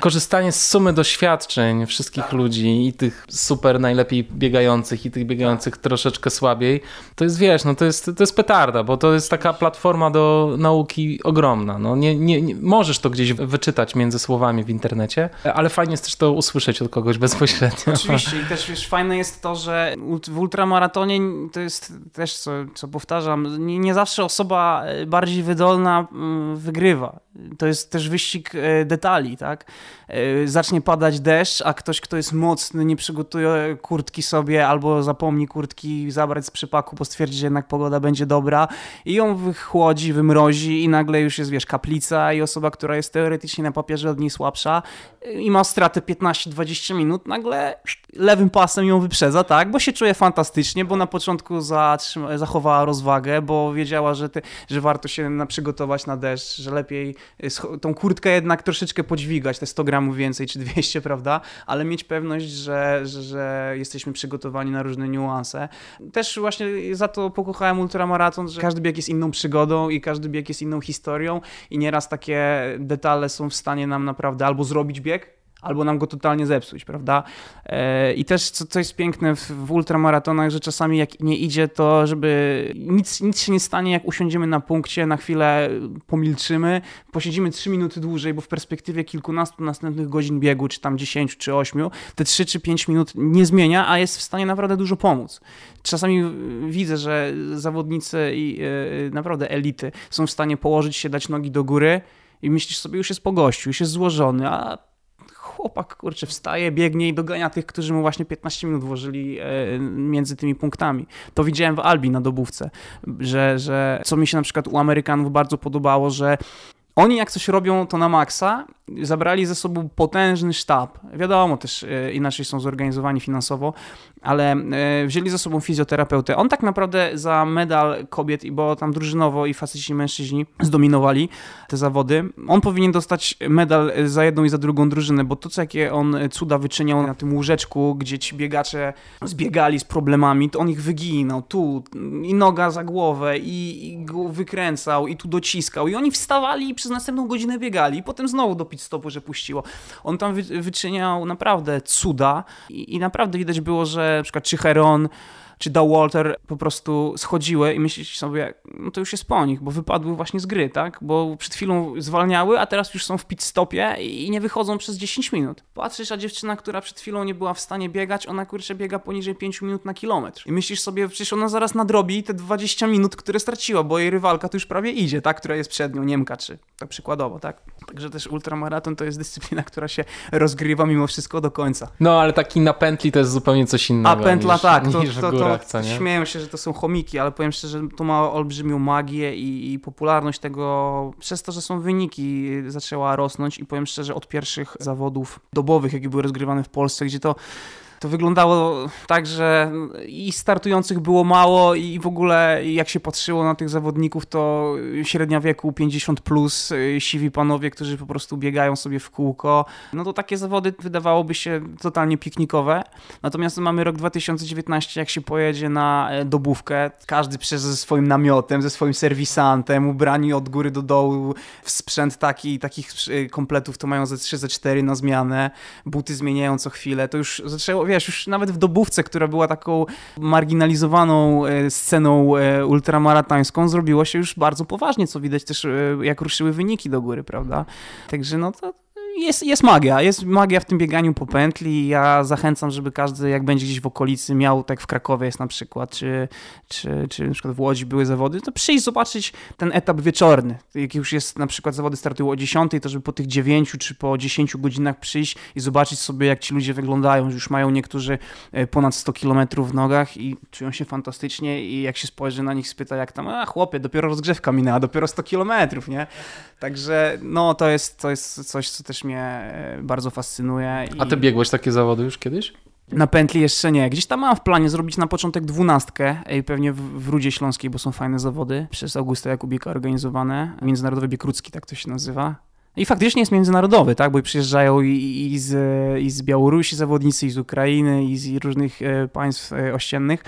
korzystanie z sumy doświadczeń wszystkich tak. ludzi i tych super najlepiej biegających i tych biegających troszeczkę słabiej, to jest, wiesz, no to jest, to jest petarda, bo to jest taka platforma do nauki ogromna. No, nie, nie, nie, możesz to gdzieś wyczytać między słowami w internecie, ale fajnie jest też to usłyszeć od kogoś bezpośrednio. Oczywiście i też wiesz, fajne jest to, że w ultramaratonie to jest też, co, co powtarzam, nie, nie zawsze osoba e, bardziej wydolna mm, wygrywa. To jest też wyścig e, detali, tak? E, zacznie padać deszcz, a ktoś, kto jest mocny, nie przygotuje kurtki sobie albo zapomni kurtki zabrać z przypaku, bo stwierdzi, że jednak pogoda będzie dobra i ją wychłodzi, wymrozi i nagle już jest, wiesz, kaplica i osoba, która jest teoretycznie na papierze od niej słabsza i ma stratę 15-20 minut, nagle lewym pasem ją wyprzedza, tak? Bo się czuje fantastycznie, bo na początku zachowała rozwagę, bo wiedziała, że, ty, że warto się na, przygotować na deszcz, że lepiej tą kurtkę jednak troszeczkę podźwigać, te 100 gramów więcej czy 200, prawda? Ale mieć pewność, że, że, że jesteśmy przygotowani na różne niuanse. Też właśnie za to pokochałem ultramaraton, że każdy bieg jest inną przygodą i każdy bieg jest inną historią i nieraz takie detale są w stanie nam naprawdę albo zrobić bieg, albo nam go totalnie zepsuć, prawda? E, I też co, co jest piękne w, w ultramaratonach, że czasami jak nie idzie, to żeby nic, nic się nie stanie, jak usiądziemy na punkcie, na chwilę pomilczymy, posiedzimy 3 minuty dłużej, bo w perspektywie kilkunastu następnych godzin biegu, czy tam 10 czy 8, te 3 czy 5 minut nie zmienia, a jest w stanie naprawdę dużo pomóc. Czasami widzę, że zawodnicy i yy, naprawdę elity są w stanie położyć się, dać nogi do góry i myślisz sobie, już jest po gościu, już jest złożony, a chłopak, kurczę, wstaje, biegnie i dogania tych, którzy mu właśnie 15 minut włożyli e, między tymi punktami. To widziałem w Albi na dobówce, że, że co mi się na przykład u Amerykanów bardzo podobało, że oni jak coś robią, to na maksa. Zabrali ze sobą potężny sztab. Wiadomo, też e, inaczej są zorganizowani finansowo, ale e, wzięli ze sobą fizjoterapeutę. On tak naprawdę za medal kobiet, bo tam drużynowo i faceci i mężczyźni zdominowali te zawody, on powinien dostać medal za jedną i za drugą drużynę, bo to, co jakie on cuda wyczyniał na tym łóżeczku, gdzie ci biegacze zbiegali z problemami, to on ich wyginał tu i noga za głowę i, i go wykręcał i tu dociskał i oni wstawali i przez następną godzinę biegali i potem znowu do pit stopu, że puściło. On tam wy, wyczyniał naprawdę cuda i, i naprawdę widać było, że na przykład czy Heron, czy Dow Walter po prostu schodziły i myślicie sobie, no to już jest po nich, bo wypadły właśnie z gry, tak? Bo przed chwilą zwalniały, a teraz już są w pit stopie i nie wychodzą przez 10 minut. Patrzysz, a dziewczyna, która przed chwilą nie była w stanie biegać, ona kurczę biega poniżej 5 minut na kilometr. I myślisz sobie, przecież ona zaraz nadrobi te 20 minut, które straciła, bo jej rywalka tu już prawie idzie, tak? Która jest przed nią, Niemka, czy tak przykładowo, tak? Także też ultramaraton to jest dyscyplina, która się rozgrywa mimo wszystko do końca. No, ale taki na pętli to jest zupełnie coś innego. A pętla niż, tak, to, niż to, górach, to śmieją się, że to są chomiki, ale powiem szczerze, to ma olbrzymią magię i, i, popularność tego przez to, że są wyniki zaczęła rosnąć i powiem szczerze, od pierwszych zawodów dobowych, jakie były rozgrywane w Polsce, gdzie to to wyglądało tak, że i startujących było mało i w ogóle jak się patrzyło na tych zawodników, to średnia wieku 50 plus, y, siwi panowie, którzy po prostu biegają sobie w kółko. No to takie zawody wydawałoby się totalnie piknikowe. Natomiast mamy rok 2019, jak się pojedzie na e, dobówkę, każdy przyjeżdża ze swoim namiotem, ze swoim serwisantem, ubrani od góry do dołu w sprzęt taki, takich y, kompletów to mają ze 3, ze 4 na zmianę, buty zmieniają co chwilę, to już zaczęło, wiesz, już nawet w Dobówce, która była taką marginalizowaną e, sceną e, ultramaratońską, zrobiło się już bardzo poważnie, co widać też, e, jak ruszyły wyniki do góry, prawda? Także no to jest, jest magia, jest magia w tym bieganiu po pętli. Ja zachęcam, żeby każdy, jak będzie gdzieś w okolicy, miał, tak w Krakowie jest na przykład, czy, czy, czy na przykład w Łodzi były zawody, to przyjść zobaczyć ten etap wieczorny. Jak już jest na przykład zawody startują o 10, to żeby po tych 9 czy po 10 godzinach przyjść i zobaczyć sobie, jak ci ludzie wyglądają. Już mają niektórzy e, ponad 100 km w nogach i czują się fantastycznie i jak się spojrzy na nich, spyta jak tam, a chłopie, dopiero rozgrzewka minęła, dopiero 100 km, nie? Także no to jest, to jest coś, co też mnie e, bardzo fascynuje. A ty biegłeś takie zawody już kiedyś? Na pętli jeszcze nie. Gdzieś tam mam w planie zrobić na początek dwunastkę, i pewnie w, w Rudzie Śląskiej, bo są fajne zawody przez Augusta Jakubika organizowane. Międzynarodowy Bieg Krótki, tak to się nazywa. I faktycznie jest międzynarodowy, tak? Bo przyjeżdżają i, i, z, i z Białorusi zawodnicy, i z Ukrainy, i z różnych e, państw e, ościennych.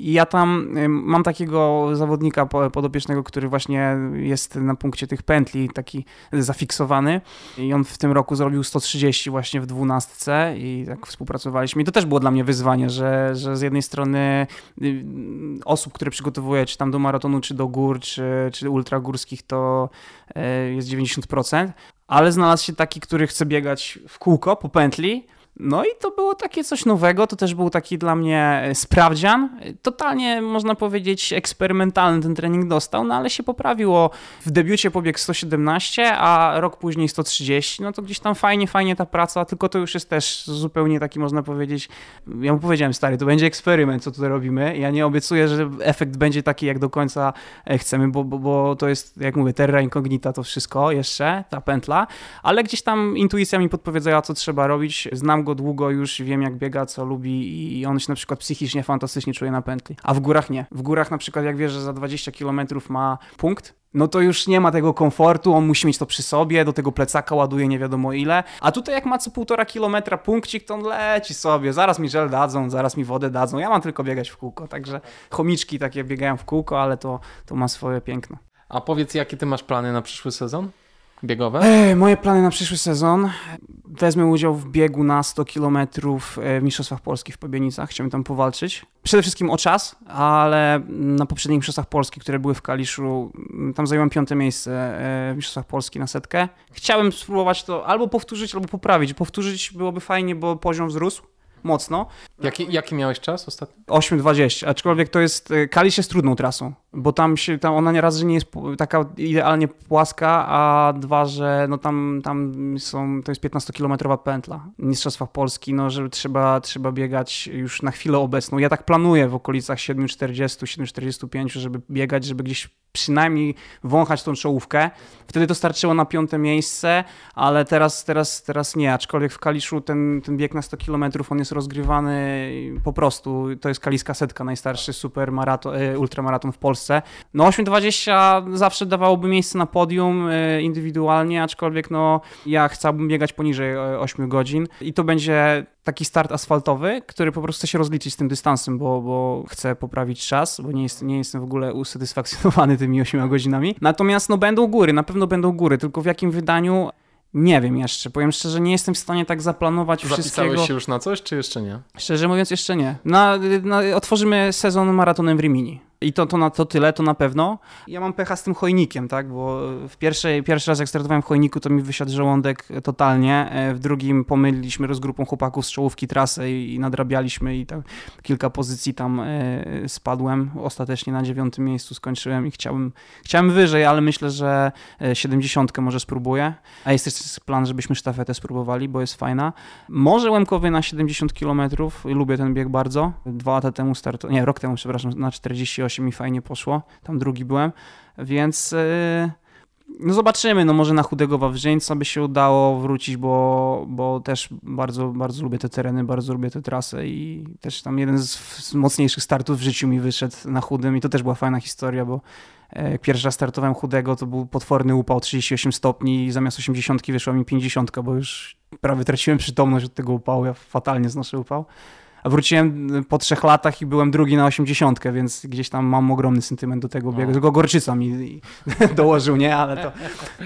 I ja tam mam takiego zawodnika podopiecznego, który właśnie jest na punkcie tych pętli, taki zafiksowany. I on w tym roku zrobił 130 właśnie w dwunastce i tak współpracowaliśmy. I to też było dla mnie wyzwanie, że, że z jednej strony y, osób, które przygotowuję, czy tam do maratonu, czy do gór, czy, czy ultragórskich, to e, jest 90%, ale znalazł się taki, który chce biegać w kółko po pętli, no i to było takie coś nowego, to też był taki dla mnie e, sprawdzian. Totalnie, można powiedzieć, eksperymentalny ten trening dostał, no ale się poprawiło. W debiucie pobiegł 117, a rok później 130, no to gdzieś tam fajnie, fajnie ta praca, tylko to już jest też zupełnie taki, można powiedzieć, ja mu powiedziałem, stary, to będzie eksperyment, co tutaj robimy. Ja nie obiecuję, że efekt będzie taki, jak do końca e, chcemy, bo, bo, bo to jest, jak mówię, terra incognita to wszystko jeszcze, ta pętla, ale gdzieś tam intuicja mi podpowiedziała, co trzeba robić, znam go go długo już, wiem jak biega, co lubi i on się na przykład psychicznie fantastycznie czuje na pętli. A w górach nie. W górach na przykład jak wiesz, że za 20 km ma punkt, no to już nie ma tego komfortu, on musi mieć to przy sobie, do tego plecaka ładuje nie wiadomo ile. A tutaj jak ma co półtora kilometra punkcik, to on leci sobie, zaraz mi żel dadzą, zaraz mi wodę dadzą, ja mam tylko biegać w kółko. Także chomiczki takie biegają w kółko, ale to, to ma swoje piękno. A powiedz, jakie ty masz plany na przyszły sezon? Biegowe? E, moje plany na przyszły sezon. Wezmę udział w biegu na 100 km w Mistrzostwach Polski w Pobienicach. Chciałbym tam powalczyć. Przede wszystkim o czas, ale na poprzednich Mistrzostwach Polski, które były w Kaliszu, tam zająłem piąte miejsce e, w Mistrzostwach Polski na setkę. Chciałem spróbować to albo powtórzyć, albo poprawić. Powtórzyć byłoby fajnie, bo poziom wzrósł mocno. Jaki, jaki miałeś czas ostatnio? 8.20, aczkolwiek to jest, e, Kalisz jest trudną trasą, bo tam się, tam ona raz, że nie jest taka idealnie płaska, a dwa, że no tam, tam są, to jest 15-kilometrowa pętla w Mistrzostwach Polski, no że trzeba, trzeba biegać już na chwilę obecną. Ja tak planuję w okolicach 7.40, 7.45, żeby biegać, żeby gdzieś przynajmniej wąchać tą czołówkę. Wtedy to starczyło na piąte miejsce, ale teraz, teraz, teraz nie, aczkolwiek w Kaliszu ten, ten bieg na 100 km on jest rozgrywany po prostu, to jest Kaliska Setka, najstarszy super maraton, e, ultramaraton w Polsce. No 8.20 zawsze dawałoby miejsce na podium e, indywidualnie, aczkolwiek no ja chciałbym biegać poniżej 8 e, godzin i to będzie taki start asfaltowy, który po prostu chce się rozliczyć z tym dystansem, bo, bo chcę poprawić czas, bo nie, jest, nie jestem w ogóle usatysfakcjonowany tymi 8 godzinami. Natomiast no będą góry, na pewno będą góry, tylko w jakim wydaniu nie wiem jeszcze. Powiem szczerze, nie jestem w stanie tak zaplanować Zapisałeś wszystkiego. Zapisałeś się już na coś, czy jeszcze nie? Szczerze mówiąc, jeszcze nie. Na, na, otworzymy sezon maratonem w Rimini. I to, to, na, to tyle, to na pewno. Ja mam pecha z tym chojnikiem, tak, bo w pierwszej, pierwszy raz jak startowałem w chojniku, to mi wysiadł żołądek totalnie. E, w drugim pomyliliśmy rozgrupą chłopaków z czołówki trasę i, nadrabialiśmy i tak kilka pozycji tam e, spadłem. Ostatecznie na dziewiątym miejscu skończyłem i chciałem, chciałem wyżej, ale myślę, że e, siedemdziesiątkę może spróbuję. A jest też plan, żebyśmy sztafetę spróbowali, bo jest fajna. Może Łemkowie na 70 km, lubię ten bieg bardzo. Dwa lata temu startowałem, nie, rok temu, przepraszam, na 48 mi fajnie poszło. Tam drugi byłem, więc yy, no zobaczymy. No może na chudego Wawrzyńca by się udało wrócić, bo, bo też bardzo, bardzo lubię te tereny, bardzo lubię te trasy i też tam jeden z, mocniejszych startów w życiu mi wyszedł na chudym i to też była fajna historia, bo jak e, pierwszy raz startowałem chudego, to był potworny upał 38 stopni i zamiast 80 wyszła mi 50, bo już prawie traciłem przytomność od tego upału, ja fatalnie znoszę upał a wróciłem po trzech latach i byłem drugi na 80, więc gdzieś tam mam ogromny sentyment do tego biegu. Tylko Gorczyca mi dołożył, nie? Ale to,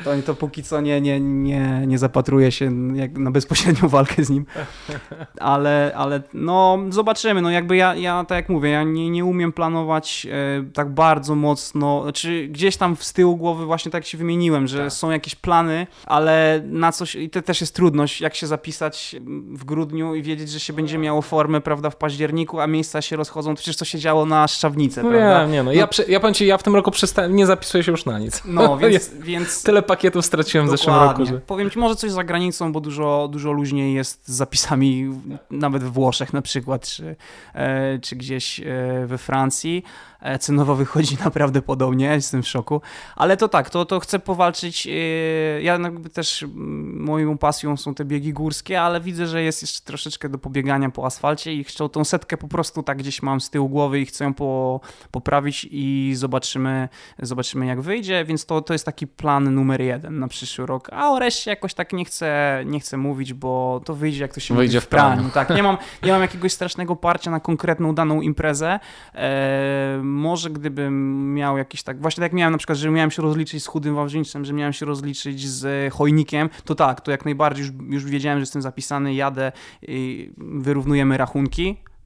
to, to póki co nie, nie, nie, nie zapatruję się na bezpośrednią walkę z nim. Ale, ale no zobaczymy. No jakby ja, ja tak jak mówię, ja nie, nie umiem planować e, tak bardzo mocno, czy znaczy gdzieś tam z tyłu głowy właśnie tak się wymieniłem, że tak. są jakieś plany, ale na coś, i to też jest trudność, jak się zapisać w grudniu i wiedzieć, że się będzie miało formę prawda, w październiku, a miejsca się rozchodzą. To przecież to się działo na Szczawnicę, no prawda? Nie, nie, no. Ja, no. ja powiem ci, ja w tym roku przestałem, nie zapisuję się już na nic. No, więc... więc... Tyle pakietów straciłem Dokładnie. w zeszłym roku, że... Powiem ci, może coś za granicą, bo dużo, dużo luźniej jest z zapisami, nawet w Włoszech na przykład, czy, e, czy gdzieś e, we Francji. E, cenowo wychodzi naprawdę podobnie, jestem w szoku. Ale to tak, to, to chcę powalczyć. Ja jakby też moją pasją są te biegi górskie, ale widzę, że jest jeszcze troszeczkę do pobiegania po asfalcie i chcę tą setkę po prostu tak gdzieś mam z tyłu głowy i chcę ją po, poprawić i zobaczymy, zobaczymy jak wyjdzie, więc to, to jest taki plan numer jeden na przyszły rok. A o reszcie jakoś tak nie chcę, nie chcę mówić, bo to wyjdzie jak to się wyjdzie w praniu. Tak, nie mam, nie mam jakiegoś strasznego parcia na konkretną daną imprezę. Eee, może gdybym miał jakiś tak, właśnie tak jak miałem na przykład, że miałem się rozliczyć z chudym wawrzyńcem, że miałem się rozliczyć z chojnikiem, to tak, to jak najbardziej już, już wiedziałem, że jestem zapisany, jadę i wyrównujemy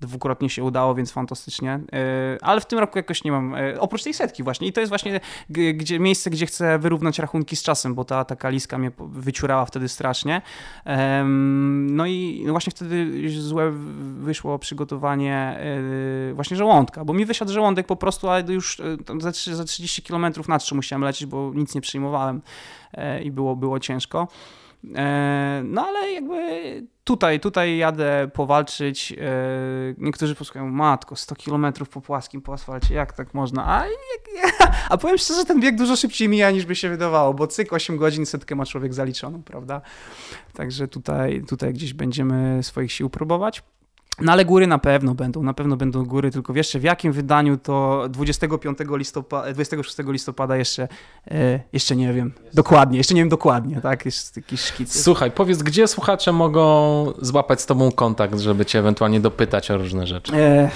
dwukrotnie się udało, więc fantastycznie. E, ale w tym roku jakoś nie mam, e, oprócz tej setki właśnie. I to jest właśnie gdzie, miejsce, gdzie chcę wyrównać rachunki z czasem, bo ta taka liska mnie wyciurała wtedy strasznie. No i właśnie wtedy złe wyszło przygotowanie e, właśnie żołądka, bo mi wysiadł żołądek po prostu, ale już za 30 km na trzy musiałem lecieć, bo nic nie przyjmowałem i było, było ciężko. No ale jakby tutaj, tutaj jadę powalczyć. E, niektórzy posłuchają, matko, 100 km po płaskim, po asfalcie, jak tak można? A, a powiem szczerze, ten bieg dużo szybciej mija niż by się wydawało, bo cykl 8 godzin, setkę ma człowiek zaliczoną, prawda? Także tutaj, tutaj gdzieś będziemy swoich sił próbować. No ale góry na pewno będą, na pewno będą góry, tylko wiesz, w jakim wydaniu to 25 listopada, 26 listopada jeszcze, e, jeszcze nie wiem dokładnie, jeszcze nie wiem dokładnie, tak, jest jakiś szkic. Słuchaj, powiedz, gdzie słuchacze mogą złapać z tobą kontakt, żeby cię ewentualnie dopytać o różne rzeczy? E,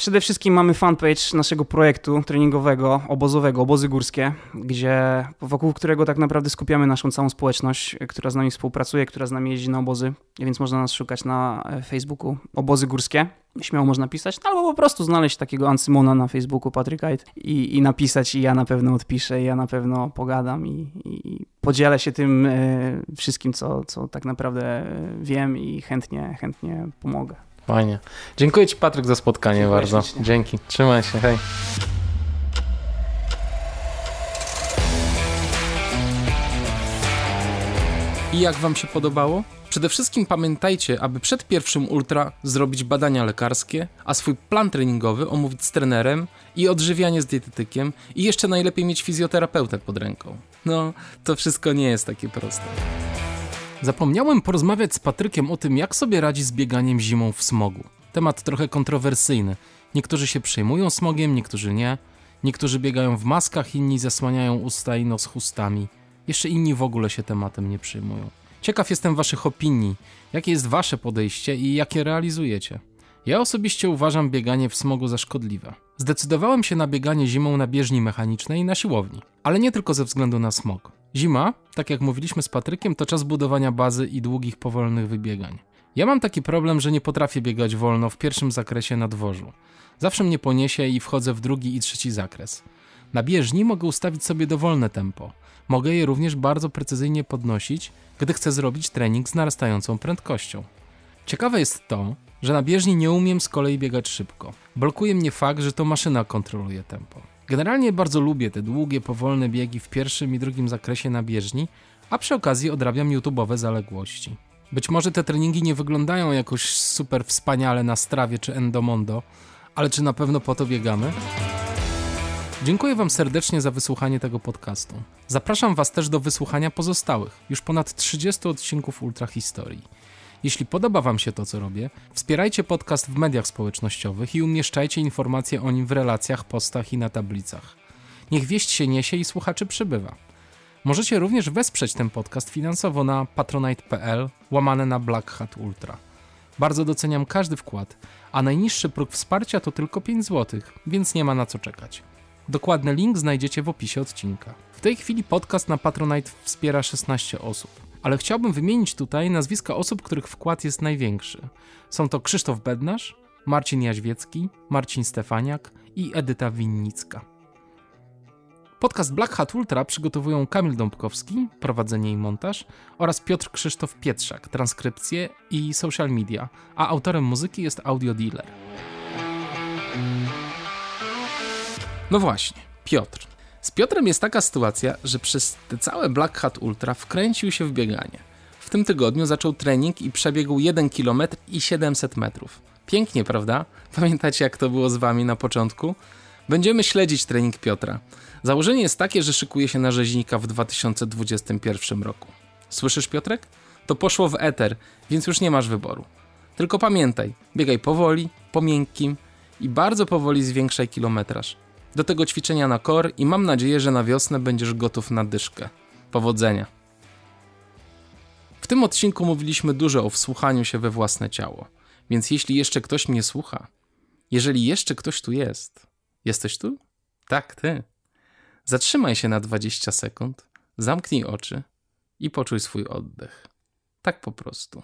Przede wszystkim mamy fanpage naszego projektu treningowego, obozowego, Obozy Górskie, gdzie wokół którego tak naprawdę skupiamy naszą całą społeczność, która z nami współpracuje, która z nami jeździ na obozy, więc można nas szukać na e, Facebooku Obozy Górskie. Śmiało można pisać, no, albo po prostu znaleźć takiego Ancymona na Facebooku, Patrick Hyde i, i napisać i ja na pewno odpiszę, i ja na pewno pogadam i, i podzielę się tym e, wszystkim, co, co tak naprawdę e, wiem i chętnie, chętnie pomogę. Fajnie. Dziękuję Ci, Patryk, za spotkanie Dziękuję bardzo. Ślicznie. Dzięki. Trzymaj się. Hej. I jak Wam się podobało? Przede wszystkim pamiętajcie, aby przed pierwszym ultra zrobić badania lekarskie, a swój plan treningowy omówić z trenerem i odżywianie z dietetykiem i jeszcze najlepiej mieć fizjoterapeutę pod ręką. No, to wszystko nie jest takie proste. Zapomniałem porozmawiać z Patrykiem o tym, jak sobie radzi z bieganiem zimą w smogu. Temat trochę kontrowersyjny. Niektórzy się przejmują smogiem, niektórzy nie. Niektórzy biegają w maskach, inni zasłaniają usta i nos chustami. Jeszcze inni w ogóle się tematem nie przejmują. Ciekaw jestem Waszych opinii, jakie jest Wasze podejście i jakie realizujecie. Ja osobiście uważam bieganie w smogu za szkodliwe. Zdecydowałem się na bieganie zimą na bieżni mechanicznej i na siłowni, ale nie tylko ze względu na smog. Zima, tak jak mówiliśmy z Patrykiem, to czas budowania bazy i długich, powolnych wybiegań. Ja mam taki problem, że nie potrafię biegać wolno w pierwszym zakresie na dworzu. Zawsze mnie poniesie i wchodzę w drugi i trzeci zakres. Na bieżni mogę ustawić sobie dowolne tempo. Mogę je również bardzo precyzyjnie podnosić, gdy chcę zrobić trening z narastającą prędkością. Ciekawe jest to, że na bieżni nie umiem z kolei biegać szybko. Blokuje mnie fakt, że to maszyna kontroluje tempo. Generalnie bardzo lubię te długie, powolne biegi w pierwszym i drugim zakresie na bieżni, a przy okazji odrabiam YouTube'owe zaległości. Być może te treningi nie wyglądają jakoś super wspaniale na strawie czy Endomondo, ale czy na pewno po to biegamy? Dziękuję Wam serdecznie za wysłuchanie tego podcastu. Zapraszam Was też do wysłuchania pozostałych, już ponad 30 odcinków Ultra Historii. Jeśli podoba Wam się to, co robię, wspierajcie podcast w mediach społecznościowych i umieszczajcie informacje o nim w relacjach, postach i na tablicach. Niech wieść się niesie i słuchaczy przybywa. Możecie również wesprzeć ten podcast finansowo na patronite.pl łamane na Black Hat Ultra. Bardzo doceniam każdy wkład, a najniższy próg wsparcia to tylko 5 zł, więc nie ma na co czekać. Dokładny link znajdziecie w opisie odcinka. W tej chwili podcast na Patronite wspiera 16 osób ale chciałbym wymienić tutaj nazwiska osób, których wkład jest największy. Są to Krzysztof Bednarz, Marcin Jaźwiecki, Marcin Stefaniak i Edyta Winnicka. Podcast Black Hat Ultra przygotowują Kamil Dąbkowski, prowadzenie i montaż, oraz Piotr Krzysztof Pietrzak, transkrypcje i social media, a autorem muzyki jest Audio Dealer. No właśnie, Piotr. Z Piotrem jest taka sytuacja, że przez te całe Black Hat Ultra wkręcił się w bieganie. W tym tygodniu zaczął trening i przebiegł 1 km i 700 metrów. Pięknie, prawda? Pamiętacie jak to było z wami na początku? Będziemy śledzić trening Piotra. Założenie jest takie, że szykuje się na rzeźnika w 2021 roku. Słyszysz Piotrek? To poszło w eter, więc już nie masz wyboru. Tylko pamiętaj, biegaj powoli, po miękkim i bardzo powoli zwiększaj kilometraż do tego ćwiczenia na kor i mam nadzieję, że na wiosnę będziesz gotów na dyszkę. Powodzenia. W tym odcinku mówiliśmy dużo o wsłuchaniu się we własne ciało, więc jeśli jeszcze ktoś mnie słucha, jeżeli jeszcze ktoś tu jest, jesteś tu? Tak, ty. Zatrzymaj się na 20 sekund, zamknij oczy i poczuj swój oddech. Tak po prostu.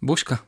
Буська.